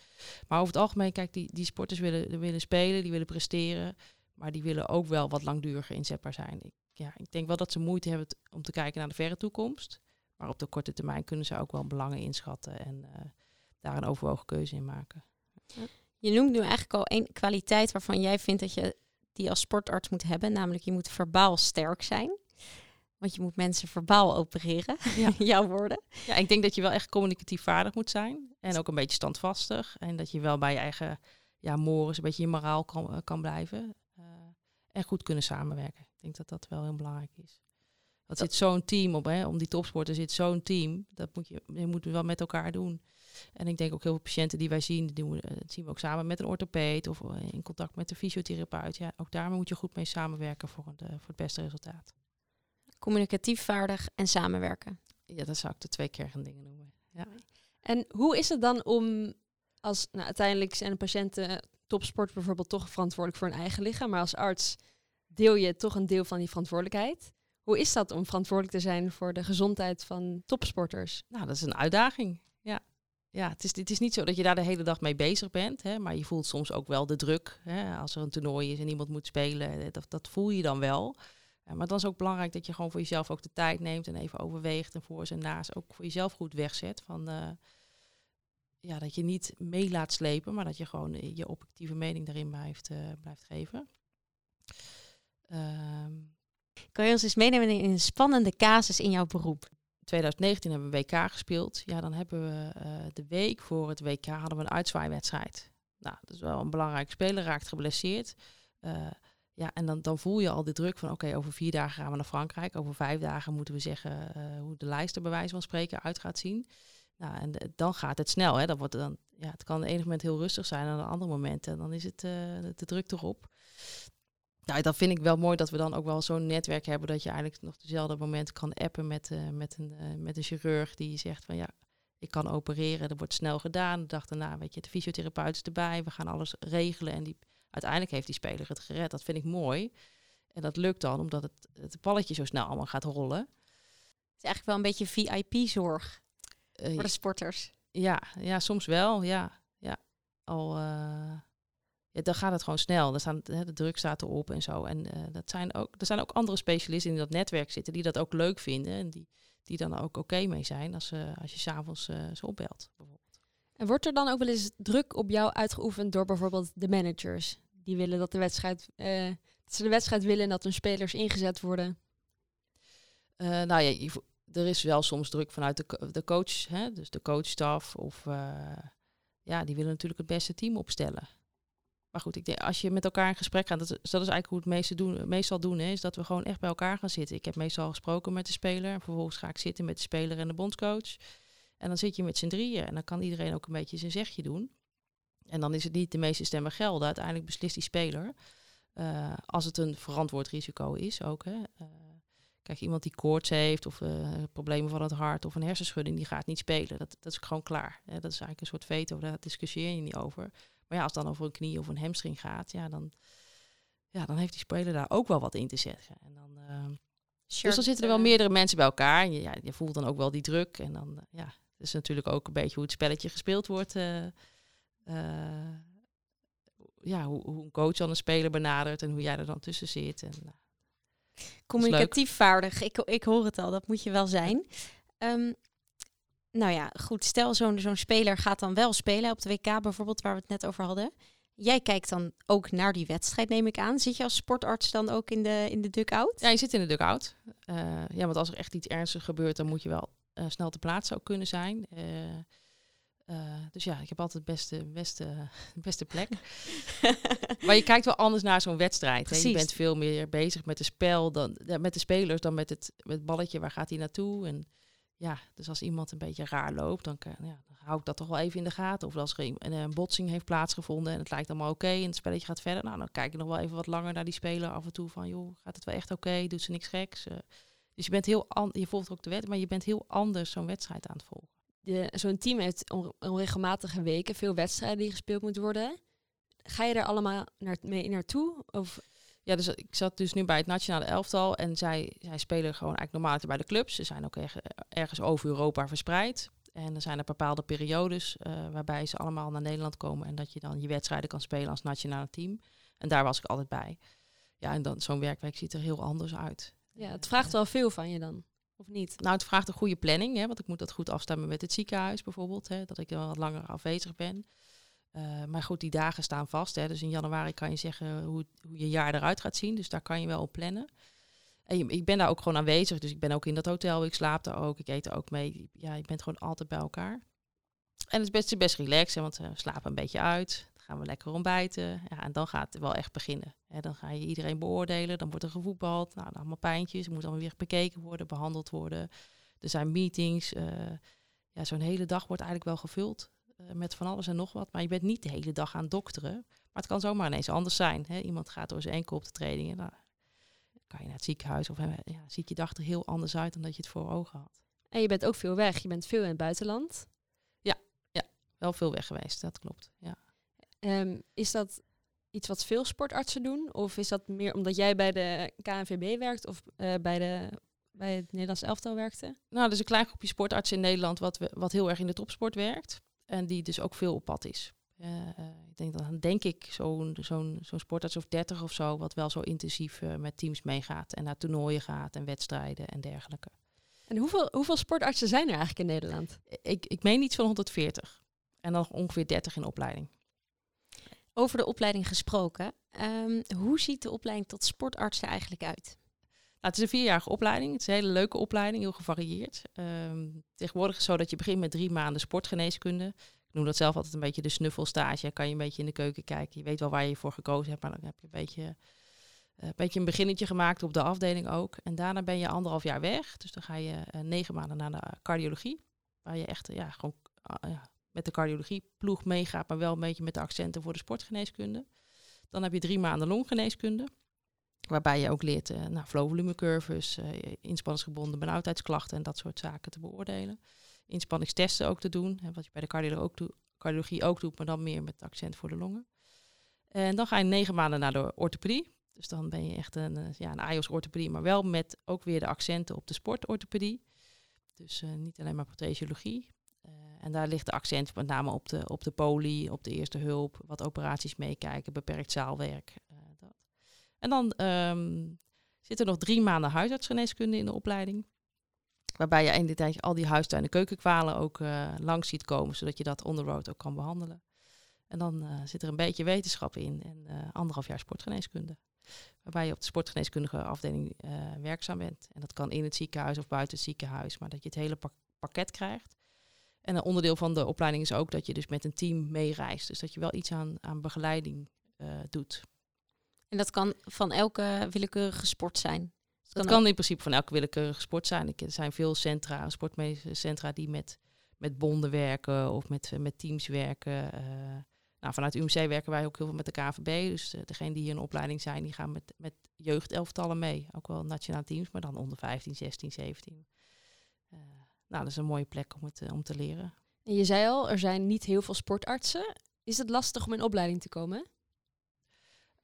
Maar over het algemeen, kijk, die, die sporters willen, willen spelen, die willen presteren. Maar die willen ook wel wat langduriger inzetbaar zijn. Ik, ja, ik denk wel dat ze moeite hebben om te kijken naar de verre toekomst. Maar op de korte termijn kunnen ze ook wel belangen inschatten. En uh, daar een overwogen keuze in maken. Ja. Je noemt nu eigenlijk al één kwaliteit waarvan jij vindt dat je die als sportarts moet hebben, namelijk je moet verbaal sterk zijn. Want je moet mensen verbaal opereren, ja. [laughs] jouw woorden. Ja, ik denk dat je wel echt communicatief vaardig moet zijn. En ook een beetje standvastig. En dat je wel bij je eigen ja, morens een beetje je moraal kan, kan blijven. Uh, en goed kunnen samenwerken. Ik denk dat dat wel heel belangrijk is. Dat zit zo'n team op, hè, om die topsporten zit zo'n team. Dat moet je, je moet wel met elkaar doen. En ik denk ook heel veel patiënten die wij zien, die doen, dat zien we ook samen met een orthopeed of in contact met de fysiotherapeut. Ja, ook daar moet je goed mee samenwerken voor het, voor het beste resultaat. Communicatief vaardig en samenwerken. Ja, dat zou ik de twee dingen noemen. Ja. En hoe is het dan om als nou, uiteindelijk zijn de patiënten topsport bijvoorbeeld toch verantwoordelijk voor een eigen lichaam. Maar als arts deel je toch een deel van die verantwoordelijkheid. Hoe is dat om verantwoordelijk te zijn voor de gezondheid van topsporters? Nou, dat is een uitdaging. Ja, het, is, het is niet zo dat je daar de hele dag mee bezig bent. Hè, maar je voelt soms ook wel de druk. Hè, als er een toernooi is en iemand moet spelen, eh, dat, dat voel je dan wel. Maar dan is ook belangrijk dat je gewoon voor jezelf ook de tijd neemt en even overweegt en voor en naast ook voor jezelf goed wegzet. Van, uh, ja, dat je niet mee laat slepen, maar dat je gewoon je objectieve mening daarin blijft, blijft geven. Ehm, kan je ons eens meenemen in een spannende casus in jouw beroep? 2019 hebben we WK gespeeld. Ja, dan hebben we uh, de week voor het WK hadden we een uitzwaaiwedstrijd. Nou, dat is wel een belangrijke speler, raakt geblesseerd. Uh, ja, en dan, dan voel je al de druk van oké, over vier dagen gaan we naar Frankrijk. Over vijf dagen moeten we zeggen uh, hoe de lijst er bij wijze van spreken uit gaat zien. Nou, en dan gaat het snel. Hè. Dan wordt dan, ja, het kan op ene moment heel rustig zijn en op andere momenten dan is het de, druk erop. Nou, dat vind ik wel mooi dat we dan ook wel zo'n netwerk hebben dat je eigenlijk nog dezelfde moment kan appen met, uh, met, een, uh, met een chirurg die zegt van ja, ik kan opereren, dat wordt snel gedaan. De dag daarna, weet je, de fysiotherapeut is erbij, we gaan alles regelen en die, uiteindelijk heeft die speler het gered. Dat vind ik mooi. En dat lukt dan omdat het, het balletje zo snel allemaal gaat rollen. Het is eigenlijk wel een beetje VIP-zorg uh, voor de sporters. Ja, ja, soms wel, ja. ja. Al ja, dan gaat het gewoon snel. Dan staan, de druk staat erop en zo. En uh, dat zijn ook, er zijn ook andere specialisten in dat netwerk zitten die dat ook leuk vinden. En die, die dan ook oké okay mee zijn als, uh, als je s'avonds uh, ze opbelt. Bijvoorbeeld. En wordt er dan ook wel eens druk op jou uitgeoefend door bijvoorbeeld de managers? Die willen dat de wedstrijd, dat ze de wedstrijd willen en dat hun spelers ingezet worden? nou ja, er is wel soms druk vanuit de, de coach, hè, dus de coachstaf. Of ja, die willen natuurlijk het beste team opstellen. Maar goed, ik denk, als je met elkaar in gesprek gaat, dat is, dat is eigenlijk hoe het meeste doen, meestal doen, hè, is dat we gewoon echt bij elkaar gaan zitten. Ik heb meestal gesproken met de speler. En vervolgens ga ik zitten met de speler en de bondscoach. En dan zit je met z'n drieën en dan kan iedereen ook een beetje zijn zegje doen. En dan is het niet de meeste stemmen gelden. Uiteindelijk beslist die speler. Uh, als het een verantwoord risico is ook. Hè. Uh, kijk, iemand die koorts heeft of uh, problemen van het hart of een hersenschudding, die gaat niet spelen. Dat, dat is gewoon klaar. Hè. Dat is eigenlijk een soort veto, daar discussieer je niet over. Maar ja, als het dan over een knie of een hamstring gaat, ja, dan, ja, dan heeft die speler daar ook wel wat in te zeggen. En dan, uh, Shirt, dus dan zitten er wel meerdere mensen bij elkaar. En je, ja, je voelt dan ook wel die druk. En dan, uh, ja, het is natuurlijk ook een beetje hoe het spelletje gespeeld wordt. Uh, ja, hoe, hoe, een coach dan een speler benadert en hoe jij er dan tussen zit. En, Communicatief vaardig, ik, ik hoor het al, dat moet je wel zijn. Um, nou ja, goed, stel zo'n zo'n speler gaat dan wel spelen op de WK bijvoorbeeld, waar we het net over hadden. Jij kijkt dan ook naar die wedstrijd, neem ik aan. Zit je als sportarts dan ook in de, in de dugout? Ja, je zit in de dugout. Uh, ja, want als er echt iets ernstigs gebeurt, dan moet je wel uh, snel te plaatsen ook kunnen zijn. Uh, dus ja, ik heb altijd de beste, beste, [laughs] beste plek. [laughs] maar je kijkt wel anders naar zo'n wedstrijd. Hè? Je bent veel meer bezig met de spel dan met de spelers dan met het, met het balletje. Waar gaat hij naartoe? En ja, dus als iemand een beetje raar loopt, dan, kan, ja, dan hou ik dat toch wel even in de gaten. Of als er een, een botsing heeft plaatsgevonden en het lijkt allemaal oké en het spelletje gaat verder. Nou, dan kijk ik nog wel even wat langer naar die speler af en toe van, joh, gaat het wel echt oké? Doet ze niks geks? Uh, dus je bent heel, je volgt ook de wet, maar je bent heel anders zo'n wedstrijd aan het volgen. Zo'n team heeft on, onregelmatige weken, veel wedstrijden die gespeeld moeten worden. Ga je er allemaal naar, mee naartoe? Of ja, dus ik zat dus nu bij het nationale elftal en zij, zij spelen gewoon eigenlijk normaal bij de clubs. Ze zijn ook erg, ergens over Europa verspreid. En er zijn er bepaalde periodes uh, waarbij ze allemaal naar Nederland komen en dat je dan je wedstrijden kan spelen als nationale team. En daar was ik altijd bij. Ja, en dan zo'n werkweek ziet er heel anders uit. Ja, het vraagt wel veel van je dan, of niet? Nou, het vraagt een goede planning, hè, want ik moet dat goed afstemmen met het ziekenhuis bijvoorbeeld, hè, dat ik dan wat langer afwezig ben. Uh, maar goed, die dagen staan vast. Hè. Dus in januari kan je zeggen hoe, hoe je jaar eruit gaat zien. Dus daar kan je wel op plannen. En ik ben daar ook gewoon aanwezig. Dus ik ben ook in dat hotel. Ik slaap daar ook. Ik eet er ook mee. Ja, je bent gewoon altijd bij elkaar. En het is best, best relaxed, hè, want we slapen een beetje uit. Dan gaan we lekker ontbijten. Ja, en dan gaat het wel echt beginnen. Hè. Dan ga je iedereen beoordelen. Dan wordt er gevoetbald. Nou, dan allemaal pijntjes. Er moet dan weer bekeken worden, behandeld worden. Er zijn meetings. Uh, ja, zo'n hele dag wordt eigenlijk wel gevuld. Eh, met van alles en nog wat. Maar je bent niet de hele dag aan dokteren. Maar het kan zomaar ineens anders zijn. Hè? Iemand gaat door zijn enkel op de training. En dan kan je naar het ziekenhuis. Of ja, ziet je dag er heel anders uit dan dat je het voor ogen had. En je bent ook veel weg. Je bent veel in het buitenland. Ja, ja wel veel weg geweest. Dat klopt. Ja. Ehm, is dat iets wat veel sportartsen doen? Of is dat meer omdat jij bij de KNVB werkt of eh, bij, de, bij het Nederlands elftal werkte? Nou, er is een klein groepje sportartsen in Nederland wat, we- wat heel erg in de topsport werkt. En die dus ook veel op pad is. Eh, eh, ik denk dan denk ik zo'n zo'n zo'n sportarts of 30 of zo, wat wel zo intensief eh, met teams meegaat en naar toernooien gaat en wedstrijden en dergelijke. En hoeveel, hoeveel sportartsen zijn er eigenlijk in Nederland? Ik, ik meen iets van 140 en dan ongeveer 30 in opleiding. Over de opleiding gesproken. ehm, hoe ziet de opleiding tot sportarts er eigenlijk uit? Nou, het is een vierjarige opleiding. Het is een hele leuke opleiding, heel gevarieerd. Ehm, tegenwoordig is het zo dat je begint met drie maanden sportgeneeskunde. Ik noem dat zelf altijd een beetje de snuffelstage. Kan je een beetje in de keuken kijken. Je weet wel waar je voor gekozen hebt, maar dan heb je een beetje, eh, een, beetje een beginnetje gemaakt op de afdeling ook. En daarna ben je anderhalf jaar weg. Dus dan ga je eh, negen maanden naar de cardiologie. Waar je echt eh, ja, gewoon met de cardiologie ploeg meegaat, maar wel een beetje met de accenten voor de sportgeneeskunde. Dan heb je drie maanden longgeneeskunde. Waarbij je ook leert uh, nou, flow-volumecurves, uh, inspanningsgebonden benauwdheidsklachten en dat soort zaken te beoordelen. Inspanningstesten ook te doen, hè, wat je bij de cardiologie ook, doe, cardiologie ook doet, maar dan meer met accent voor de longen. En dan ga je negen maanden naar de orthopedie. Dus dan ben je echt een, uh, ja, een AIOS-orthopedie, maar wel met ook weer de accenten op de sportorthopedie. Dus niet alleen maar prothesiologie. En daar ligt de accent met name op de, op de poli, op de eerste hulp, wat operaties meekijken, beperkt zaalwerk. En dan um, zitten er nog drie maanden huisartsgeneeskunde in de opleiding. Waarbij je in de tijd al die huistuin- en keukenkwalen ook uh, langs ziet komen, zodat je dat on the road ook kan behandelen. En dan uh, zit er een beetje wetenschap in en uh, anderhalf jaar sportgeneeskunde. Waarbij je op de sportgeneeskundige afdeling werkzaam bent. En dat kan in het ziekenhuis of buiten het ziekenhuis, maar dat je het hele pak pakket krijgt. En een onderdeel van de opleiding is ook dat je dus met een team meereist. Dus dat je wel iets aan, aan begeleiding doet. En dat kan van elke willekeurige sport zijn? Dat kan, dat kan in principe van elke willekeurige sport zijn. Er zijn veel centra, sportmedische centra die met, met bonden werken of met, met teams werken. Uh, nou, vanuit UMC werken wij ook heel veel met de KVB. Dus uh, degenen die hier in opleiding zijn, die gaan met, met jeugdelftallen mee. Ook wel nationale teams, maar dan onder 15, 16, 17. Uh, nou, dat is een mooie plek om het om te leren. En je zei al, er zijn niet heel veel sportartsen. Is het lastig om in opleiding te komen?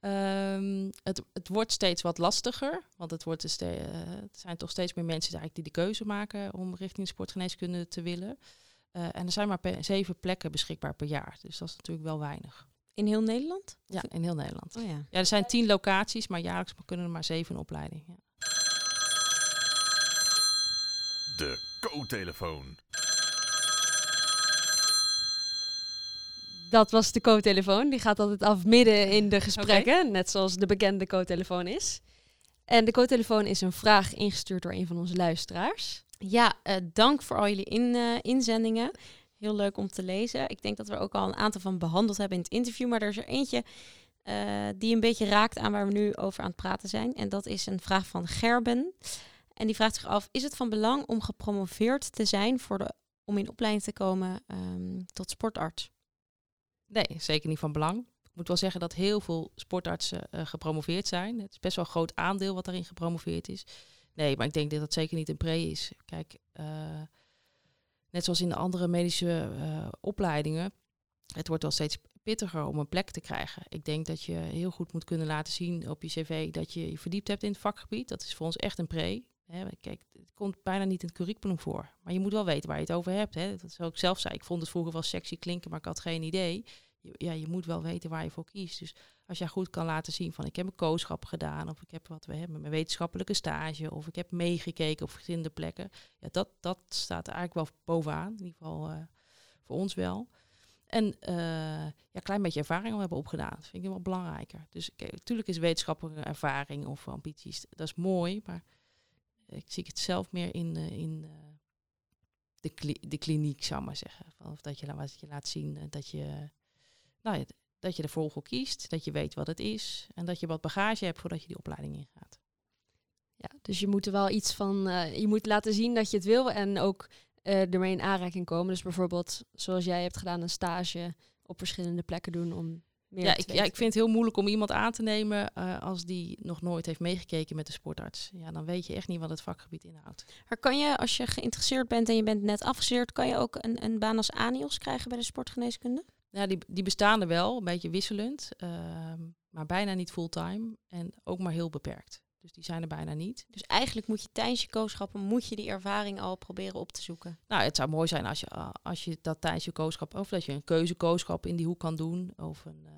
Um, het, het, wordt steeds wat lastiger, want het, wordt dus uh, het zijn toch steeds meer mensen eigenlijk die de keuze maken om richting sportgeneeskunde te willen. Uh, en er zijn maar zeven plekken beschikbaar per jaar, dus dat is natuurlijk wel weinig. In heel Nederland? Ja, in heel Nederland. Oh, ja. ja, er zijn tien locaties, maar jaarlijks kunnen er maar zeven in opleiding. Ja. De co-telefoon. Dat was de co-telefoon. Die gaat altijd af midden in de gesprekken, okay. net zoals de bekende co-telefoon is. En de co-telefoon is een vraag ingestuurd door een van onze luisteraars. Ja, uh, dank voor al jullie in, uh, inzendingen. Heel leuk om te lezen. Ik denk dat we ook al een aantal van behandeld hebben in het interview. Maar er is er eentje uh, die een beetje raakt aan waar we nu over aan het praten zijn. En dat is een vraag van Gerben. En die vraagt zich af, is het van belang om gepromoveerd te zijn voor de, om in opleiding te komen um, tot sportarts? Nee, zeker niet van belang. Ik moet wel zeggen dat heel veel sportartsen uh, gepromoveerd zijn. Het is best wel een groot aandeel wat daarin gepromoveerd is. Nee, maar ik denk dat dat zeker niet een pre is. Kijk, uh, net zoals in de andere medische uh, opleidingen, het wordt wel steeds pittiger om een plek te krijgen. Ik denk dat je heel goed moet kunnen laten zien op je cv dat je je verdiept hebt in het vakgebied. Dat is voor ons echt een pre. Hè, kijk, het komt bijna niet in het curriculum voor. Maar je moet wel weten waar je het over hebt. Hè. Dat is ook zelf zei. Ik vond het vroeger wel sexy klinken, maar ik had geen idee. Je, ja, je moet wel weten waar je voor kiest. Dus als jij goed kan laten zien van ik heb een kooschap gedaan, of ik heb wat we hebben, mijn wetenschappelijke stage, of ik heb meegekeken op verschillende plekken. Ja, dat, dat staat eigenlijk wel bovenaan. In ieder geval uh, voor ons wel. En uh, ja, een klein beetje ervaring al hebben opgedaan. Dat vind ik wel belangrijker. Dus natuurlijk is wetenschappelijke ervaring of ambities, dat is mooi, maar ik zie het zelf meer in, uh, in uh, de, kli de kliniek, zou ik maar zeggen. Of dat je, je laat zien dat je, nou dat je de vogel kiest, dat je weet wat het is en dat je wat bagage hebt voordat je die opleiding ingaat. Ja, dus je moet er wel iets van, je moet laten zien dat je het wil en ook ermee in aanraking komen. Dus bijvoorbeeld, zoals jij hebt gedaan, een stage op verschillende plekken doen om ja, ik, ja, ik vind het heel moeilijk om iemand aan te nemen uh, als die nog nooit heeft meegekeken met de sportarts. Ja, dan weet je echt niet wat het vakgebied inhoudt. Maar kan je, als je geïnteresseerd bent en je bent net afgestudeerd, kan je ook een, een baan als ANIOS krijgen bij de sportgeneeskunde? Ja, die, die bestaan er wel, een beetje wisselend, ehm, maar bijna niet fulltime en ook maar heel beperkt. Dus die zijn er bijna niet. Dus eigenlijk moet je tijdens je kooschappen moet je die ervaring al proberen op te zoeken. Nou, het zou mooi zijn als je, uh, als je dat tijdens je kooschap, of dat je een keuzekooschap in die hoek kan doen, of een, uh,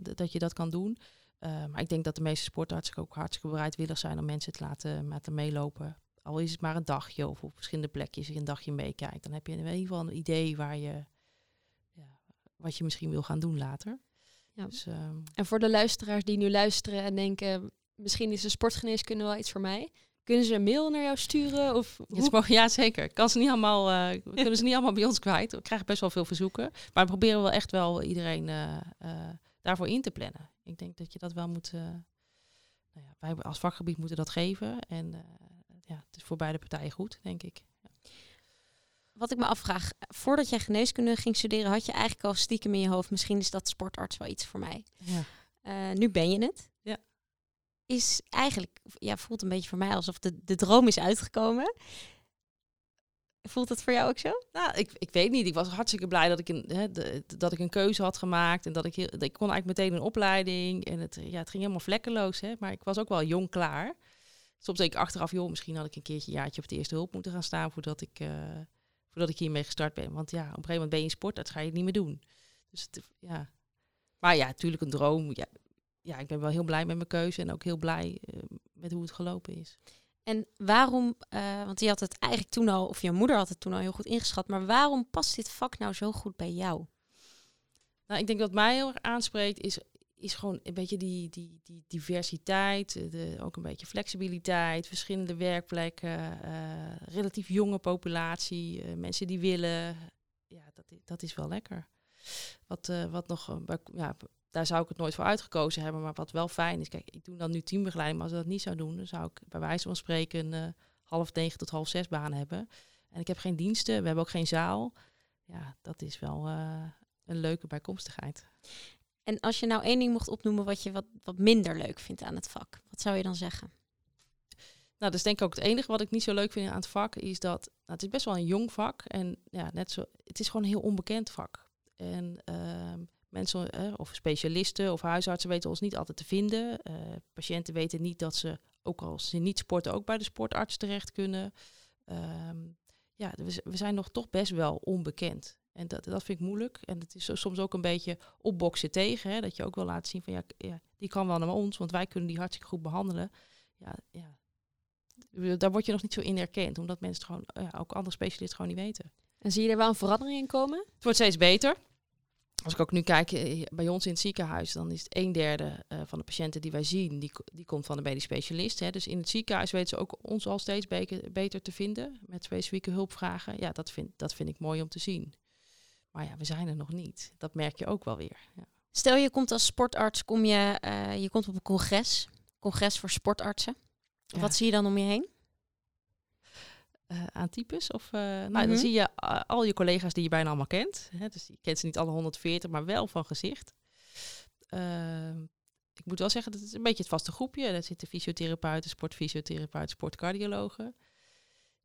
dat je dat kan doen. Uh, maar ik denk dat de meeste sportartsen ook hartstikke bereidwillig zijn om mensen te laten, laten meelopen. Al is het maar een dagje of op verschillende plekjes je een dagje meekijkt. Dan heb je in ieder geval een idee waar je, ja, wat je misschien wil gaan doen later. Ja. Dus, um, en voor de luisteraars die nu luisteren en denken, misschien is de sportgeneeskunde wel iets voor mij. Kunnen ze een mail naar jou sturen? Of hoe? Ja, zeker. Kan ze niet allemaal, uh, we kunnen ze niet allemaal bij ons kwijt. We krijgen best wel veel verzoeken. Maar we proberen wel echt wel iedereen uh, daarvoor in te plannen. Ik denk dat je dat wel moet... nou ja, wij als vakgebied moeten dat geven. En ja, het is voor beide partijen goed, denk ik. Ja. Wat ik me afvraag, voordat jij geneeskunde ging studeren, had je eigenlijk al stiekem in je hoofd, misschien is dat sportarts wel iets voor mij. Ja. nu ben je het. Ja is eigenlijk, ja, voelt een beetje voor mij alsof de, de droom is uitgekomen. Voelt het voor jou ook zo? Nou, ik, ik weet niet. Ik was hartstikke blij dat ik een, hè, dat ik een keuze had gemaakt. En dat ik, heel, dat ik kon eigenlijk meteen een opleiding. En het, ja, het ging helemaal vlekkeloos. Hè, maar ik was ook wel jong klaar. Soms denk ik achteraf, joh, misschien had ik een keertje een jaartje op de eerste hulp moeten gaan staan voordat ik, uh, voordat ik hiermee gestart ben. Want ja, op een gegeven moment ben je in sport, dat ga je niet meer doen. Dus het, ja. Maar ja, natuurlijk een droom. Ja, ja, ik ben wel heel blij met mijn keuze en ook heel blij uh, met hoe het gelopen is. En waarom, uh, want je had het eigenlijk toen al, of je moeder had het toen al heel goed ingeschat, maar waarom past dit vak nou zo goed bij jou? Nou, ik denk wat mij heel erg aanspreekt is, is gewoon een beetje die, die, die diversiteit, de, ook een beetje flexibiliteit, verschillende werkplekken, uh, relatief jonge populatie, mensen die willen. Ja, dat, dat is wel lekker. Wat, wat nog ja, daar zou ik het nooit voor uitgekozen hebben. Maar wat wel fijn is, kijk, ik doe dan nu teambegeleiding. Maar als ik dat niet zou doen, dan zou ik bij wijze van spreken een uh, half negen tot half zes baan hebben. En ik heb geen diensten, we hebben ook geen zaal. Ja, dat is wel uh, een leuke bijkomstigheid. En als je nou één ding mocht opnoemen wat je wat, wat minder leuk vindt aan het vak, wat zou je dan zeggen? Nou, dat is denk ik ook het enige wat ik niet zo leuk vind aan het vak, is dat nou, het is best wel een jong vak. En ja, net zo, het is gewoon een heel onbekend vak. En uh, mensen eh, of specialisten of huisartsen weten ons niet altijd te vinden. Uh, patiënten weten niet dat ze, ook als ze niet sporten, ook bij de sportarts terecht kunnen. Um, ja, we, zijn nog toch best wel onbekend. En dat, dat vind ik moeilijk. En het is soms ook een beetje opboksen tegen. Hè, dat je ook wil laten zien van ja, ja, die kan wel naar ons, want wij kunnen die hartstikke goed behandelen. Ja, ja. Daar word je nog niet zo in erkend, omdat mensen het gewoon, ja, ook andere specialisten gewoon niet weten. En zie je er wel een verandering in komen? Het wordt steeds beter als ik ook nu kijk eh, bij ons in het ziekenhuis, dan is het een derde uh, van de patiënten die wij zien, die, die komt van de medisch specialist. Hè. Dus in het ziekenhuis weten ze ook ons al steeds beter, beter te vinden met specifieke hulpvragen. Ja, dat vind, dat vind ik mooi om te zien. Maar ja, we zijn er nog niet. Dat merk je ook wel weer. Ja. Stel je komt als sportarts, kom je, uh, je komt op een congres, congres voor sportartsen. Ja. Wat zie je dan om je heen? Uh, aan types. Of, uh, nou, mm -hmm. dan zie je uh, al je collega's die je bijna allemaal kent. Hè, dus je kent ze niet alle 140, maar wel van gezicht. Ehm, ik moet wel zeggen, dat is een beetje het vaste groepje. Daar zitten fysiotherapeuten, sportfysiotherapeuten, sportcardiologen.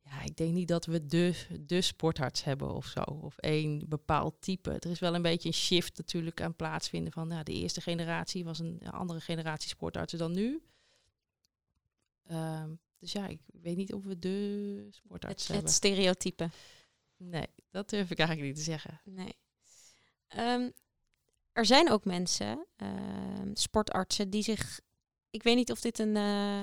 Ja, ik denk niet dat we de, de sportarts hebben of zo. Of één bepaald type. Er is wel een beetje een shift natuurlijk aan plaatsvinden van ja, de eerste generatie was een andere generatie sportartsen dan nu. Um, dus ja, ik weet niet of we de sportarts het, hebben. Het stereotype. Nee, dat durf ik eigenlijk niet te zeggen. Nee. Um, er zijn ook mensen, uh, sportartsen, die zich... Ik weet niet of dit een, uh,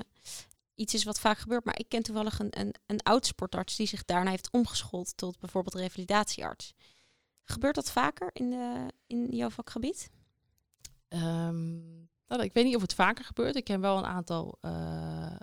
iets is wat vaak gebeurt, maar ik ken toevallig een, een, een oud sportarts die zich daarna heeft omgeschoold tot bijvoorbeeld revalidatiearts. Gebeurt dat vaker in, de, in jouw vakgebied? Um, nou, ik weet niet of het vaker gebeurt. Ik ken wel een aantal uh,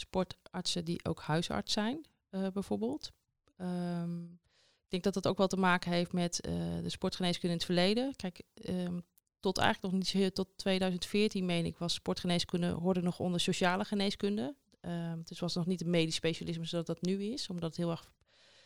sportartsen die ook huisarts zijn, uh, bijvoorbeeld. Um, ik denk dat dat ook wel te maken heeft met uh, de sportgeneeskunde in het verleden. Kijk, um, tot eigenlijk nog niet tot 2014, meen ik, was sportgeneeskunde hoorde nog onder sociale geneeskunde. Um, dus was nog niet een medisch specialisme zoals dat nu is, omdat het heel erg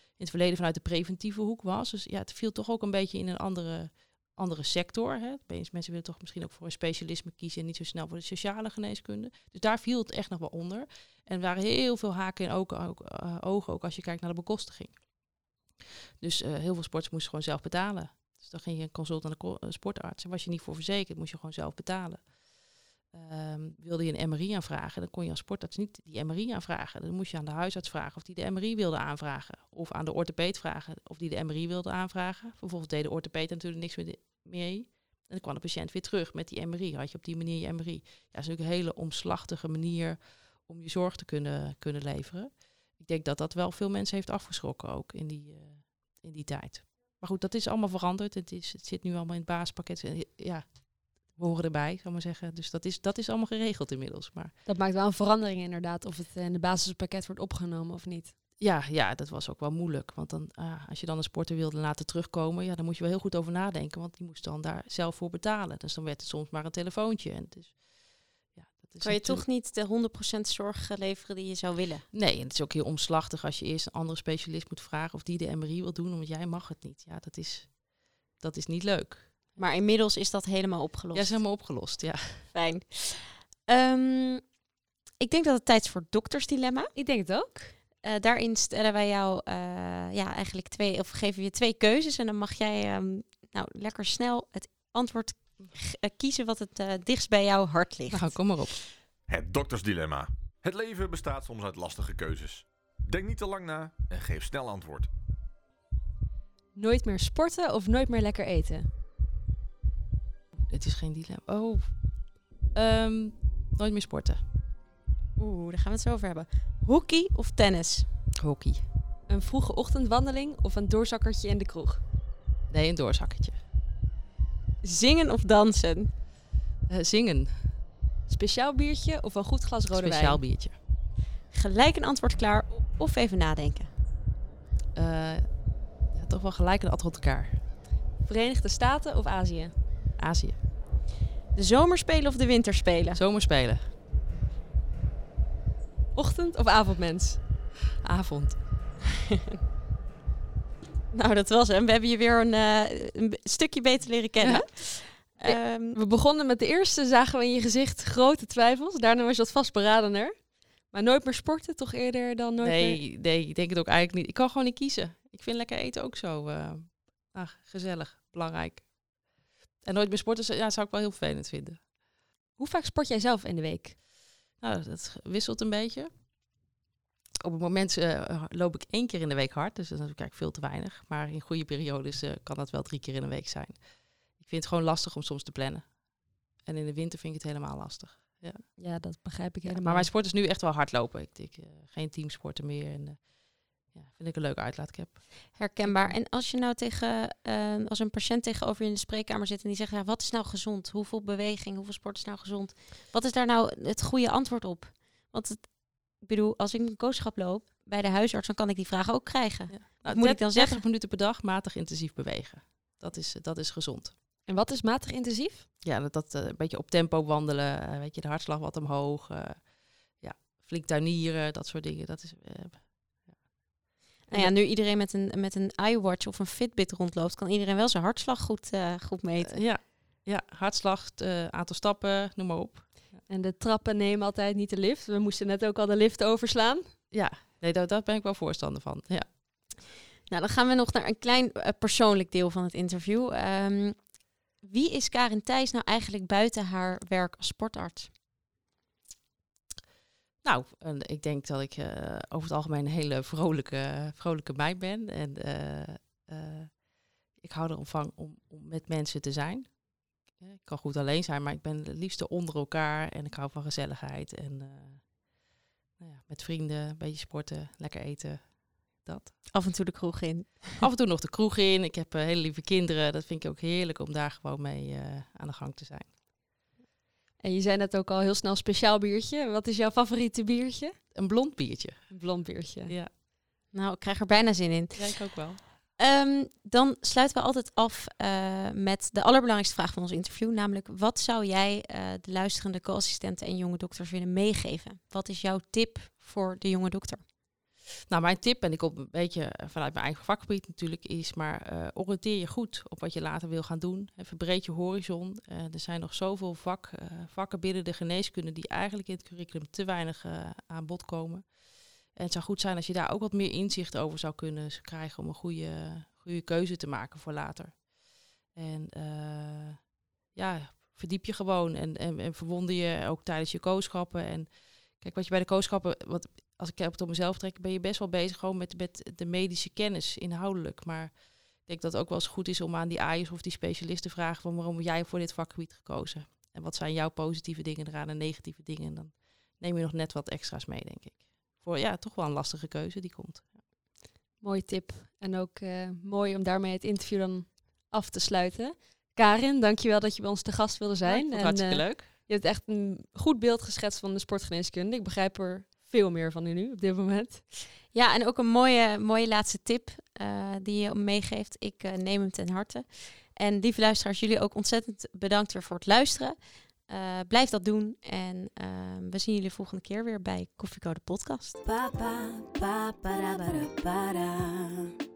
in het verleden vanuit de preventieve hoek was. Dus ja, het viel toch ook een beetje in een andere, andere sector. Hè. Mensen willen toch misschien ook voor een specialisme kiezen en niet zo snel voor de sociale geneeskunde. Dus daar viel het echt nog wel onder. En er waren heel veel haken en ogen ook, uh, ogen, ook als je kijkt naar de bekostiging. Dus uh, heel veel sporters moesten gewoon zelf betalen. Dus dan ging je een consult aan de eh, sportarts. En was je niet voor verzekerd, moest je gewoon zelf betalen. Ehm, wilde je een MRI aanvragen, dan kon je als sportarts niet die MRI aanvragen. Dan moest je aan de huisarts vragen of die de MRI wilde aanvragen. Of aan de orthopeed vragen of die de MRI wilde aanvragen. Vervolgens deed de orthopeed natuurlijk niks meer mee. En dan kwam de patiënt weer terug met die MRI. Had je op die manier je MRI. Ja, dat is natuurlijk een hele omslachtige manier om je zorg te kunnen, kunnen leveren. Ik denk dat dat wel veel mensen heeft afgeschrokken ook in die, eh, in die tijd. Maar goed, dat is allemaal veranderd. Het, is, het zit nu allemaal in het basispakket. Ja, we horen erbij, zal ik maar zeggen. Dus dat is, dat is allemaal geregeld inmiddels. Maar Dat maakt wel een verandering inderdaad, of het in de basispakket wordt opgenomen of niet. ja, ja, dat was ook wel moeilijk. Want dan, ah, als je dan een sporter wilde laten terugkomen, ja, dan moet je wel heel goed over nadenken. Want die moest dan daar zelf voor betalen. Dus dan werd het soms maar een telefoontje. En dus, ja, dat is Kan je natuurlijk- toch niet de 100% zorg eh, leveren die je zou willen? Nee, en het is ook heel omslachtig als je eerst een andere specialist moet vragen of die de MRI wil doen, want jij mag het niet. Ja, dat is, dat is niet leuk. Maar inmiddels is dat helemaal opgelost. Ja, is helemaal opgelost, ja. Fijn. Ehm, ik denk dat het tijd is voor het doktersdilemma. Ik denk het ook. Eh, daarin stellen wij jou eh, ja, eigenlijk twee, of geven we je twee keuzes. En dan mag jij ehm, nou, lekker snel het antwoord eh, kiezen wat het eh, dichtst bij jouw hart ligt. Nou, kom maar op. Het doktersdilemma. Het leven bestaat soms uit lastige keuzes. Denk niet te lang na en geef snel antwoord. Nooit meer sporten of nooit meer lekker eten? Het is geen dilemma. Oh, Ehm, nooit meer sporten. Oeh, daar gaan we het zo over hebben. Hockey of tennis? Hockey. Een vroege ochtendwandeling of een doorzakkertje in de kroeg? Nee, een doorzakkertje. Zingen of dansen? Eh, zingen. Speciaal biertje of een goed glas rode Speciaal wijn? biertje. Gelijk een antwoord klaar of even nadenken? Eh, ja, toch wel gelijk een antwoord elkaar. Verenigde Staten of Azië? Azië. De zomerspelen of de winterspelen? Zomerspelen. Ochtend of avondmens? Avond. [laughs] Nou, dat was hem. We hebben je weer een, eh, een stukje beter leren kennen. Ehm, We begonnen met de eerste, zagen we in je gezicht grote twijfels. Daarna was je wat vastberadener. Maar nooit meer sporten, toch eerder dan nooit meer... Nee, nee, ik denk het ook eigenlijk niet. Ik kan gewoon niet kiezen. Ik vind lekker eten ook zo eh, ah, gezellig, belangrijk. En nooit meer sporten ja, zou ik wel heel vervelend vinden. Hoe vaak sport jij zelf in de week? Nou, dat wisselt een beetje. Op het moment eh, loop ik één keer in de week hard, dus dat is natuurlijk veel te weinig. Maar in goede periodes eh, kan dat wel drie keer in de week zijn. Ik vind het gewoon lastig om soms te plannen. En in de winter vind ik het helemaal lastig. Ja, dat begrijp ik Ja, helemaal. maar mijn sport is nu echt wel hardlopen. Ik, ik eh, geen teamsporten meer. En, eh, ja, vind ik een leuke uitlaatklep. herkenbaar. En als je nou tegen, eh, als een patiënt tegenover je in de spreekkamer zit en die zegt, ja, wat is nou gezond? Hoeveel beweging, hoeveel sport is nou gezond? Wat is daar nou het goede antwoord op? Want het, ik bedoel, als ik een kooschap loop bij de huisarts, dan kan ik die vraag ook krijgen. Ja. Wat moet ik dan 30 zeggen? minuten per dag matig intensief bewegen. Dat is, dat is gezond. En wat is matig intensief? Ja, dat, dat eh, een beetje op tempo wandelen, eh, weet je, de hartslag wat omhoog. eh, ja, flink tuinieren, dat soort dingen. Dat is, Nou ja, nu iedereen met een, met een iWatch of een Fitbit rondloopt, kan iedereen wel zijn hartslag goed, eh, goed meten. eh, ja, ja, hartslag, eh, aantal stappen, noem maar op. En de trappen nemen altijd niet de lift. We moesten net ook al de lift overslaan. Ja, nee, daar, daar ben ik wel voorstander van. Ja. Nou, dan gaan we nog naar een klein persoonlijk deel van het interview. Ehm, wie is Karin Thijs nou eigenlijk buiten haar werk als sportarts? Nou, ik denk dat ik eh, over het algemeen een hele vrolijke, vrolijke meid ben. En eh, eh, ik hou ervan van om, om met mensen te zijn. Ik kan goed alleen zijn, maar ik ben het liefste onder elkaar. En ik hou van gezelligheid. En nou ja, met vrienden, een beetje sporten, lekker eten. Dat. Af en toe de kroeg in. Af en toe nog de kroeg in. Ik heb hele lieve kinderen. Dat vind ik ook heerlijk om daar gewoon mee aan de gang te zijn. En je zei net ook al heel snel speciaal biertje. Wat is jouw favoriete biertje? Een blond biertje. Een blond biertje. Ja, Nou, ik krijg er bijna zin in. ja ik ook wel. Ehm, dan sluiten we altijd af eh, met de allerbelangrijkste vraag van ons interview. Namelijk, wat zou jij eh, de luisterende co-assistenten en jonge dokters willen meegeven? Wat is jouw tip voor de jonge dokter? Nou, mijn tip, en ik op een beetje eh, vanuit mijn eigen vakgebied natuurlijk, is maar eh, oriënteer je goed op wat je later wil gaan doen. En verbreed je horizon. Eh, er zijn nog zoveel vak, eh, vakken binnen de geneeskunde die eigenlijk in het curriculum te weinig eh, aan bod komen. En het zou goed zijn als je daar ook wat meer inzicht over zou kunnen krijgen om een goede, goede keuze te maken voor later. En eh, ja, verdiep je gewoon en, en, en verwonder je ook tijdens je kooschappen. En kijk, wat je bij de kooschappen, wat, als ik het op mezelf trek, ben je best wel bezig gewoon met, met de medische kennis inhoudelijk. Maar ik denk dat het ook wel eens goed is om aan die AI's of die specialisten te vragen van waarom heb jij voor dit vakgebied gekozen? En wat zijn jouw positieve dingen eraan en negatieve dingen? En dan neem je nog net wat extra's mee, denk ik. Voor ja, toch wel een lastige keuze die komt. Mooie tip. En ook eh, mooi om daarmee het interview dan af te sluiten. Karin, dankjewel dat je bij ons te gast wilde Ja, zijn. het En, hartstikke eh, leuk. Je hebt echt een goed beeld geschetst van de sportgeneeskunde. Ik begrijp er veel meer van nu op dit moment. Ja, en ook een mooie, mooie laatste tip eh, die je meegeeft. Ik eh, neem hem ten harte. En lieve luisteraars, jullie ook ontzettend bedankt weer voor het luisteren. Eh, blijf dat doen. En eh, we zien jullie volgende keer weer bij Koffiecode Podcast. Pa pa pa para para para.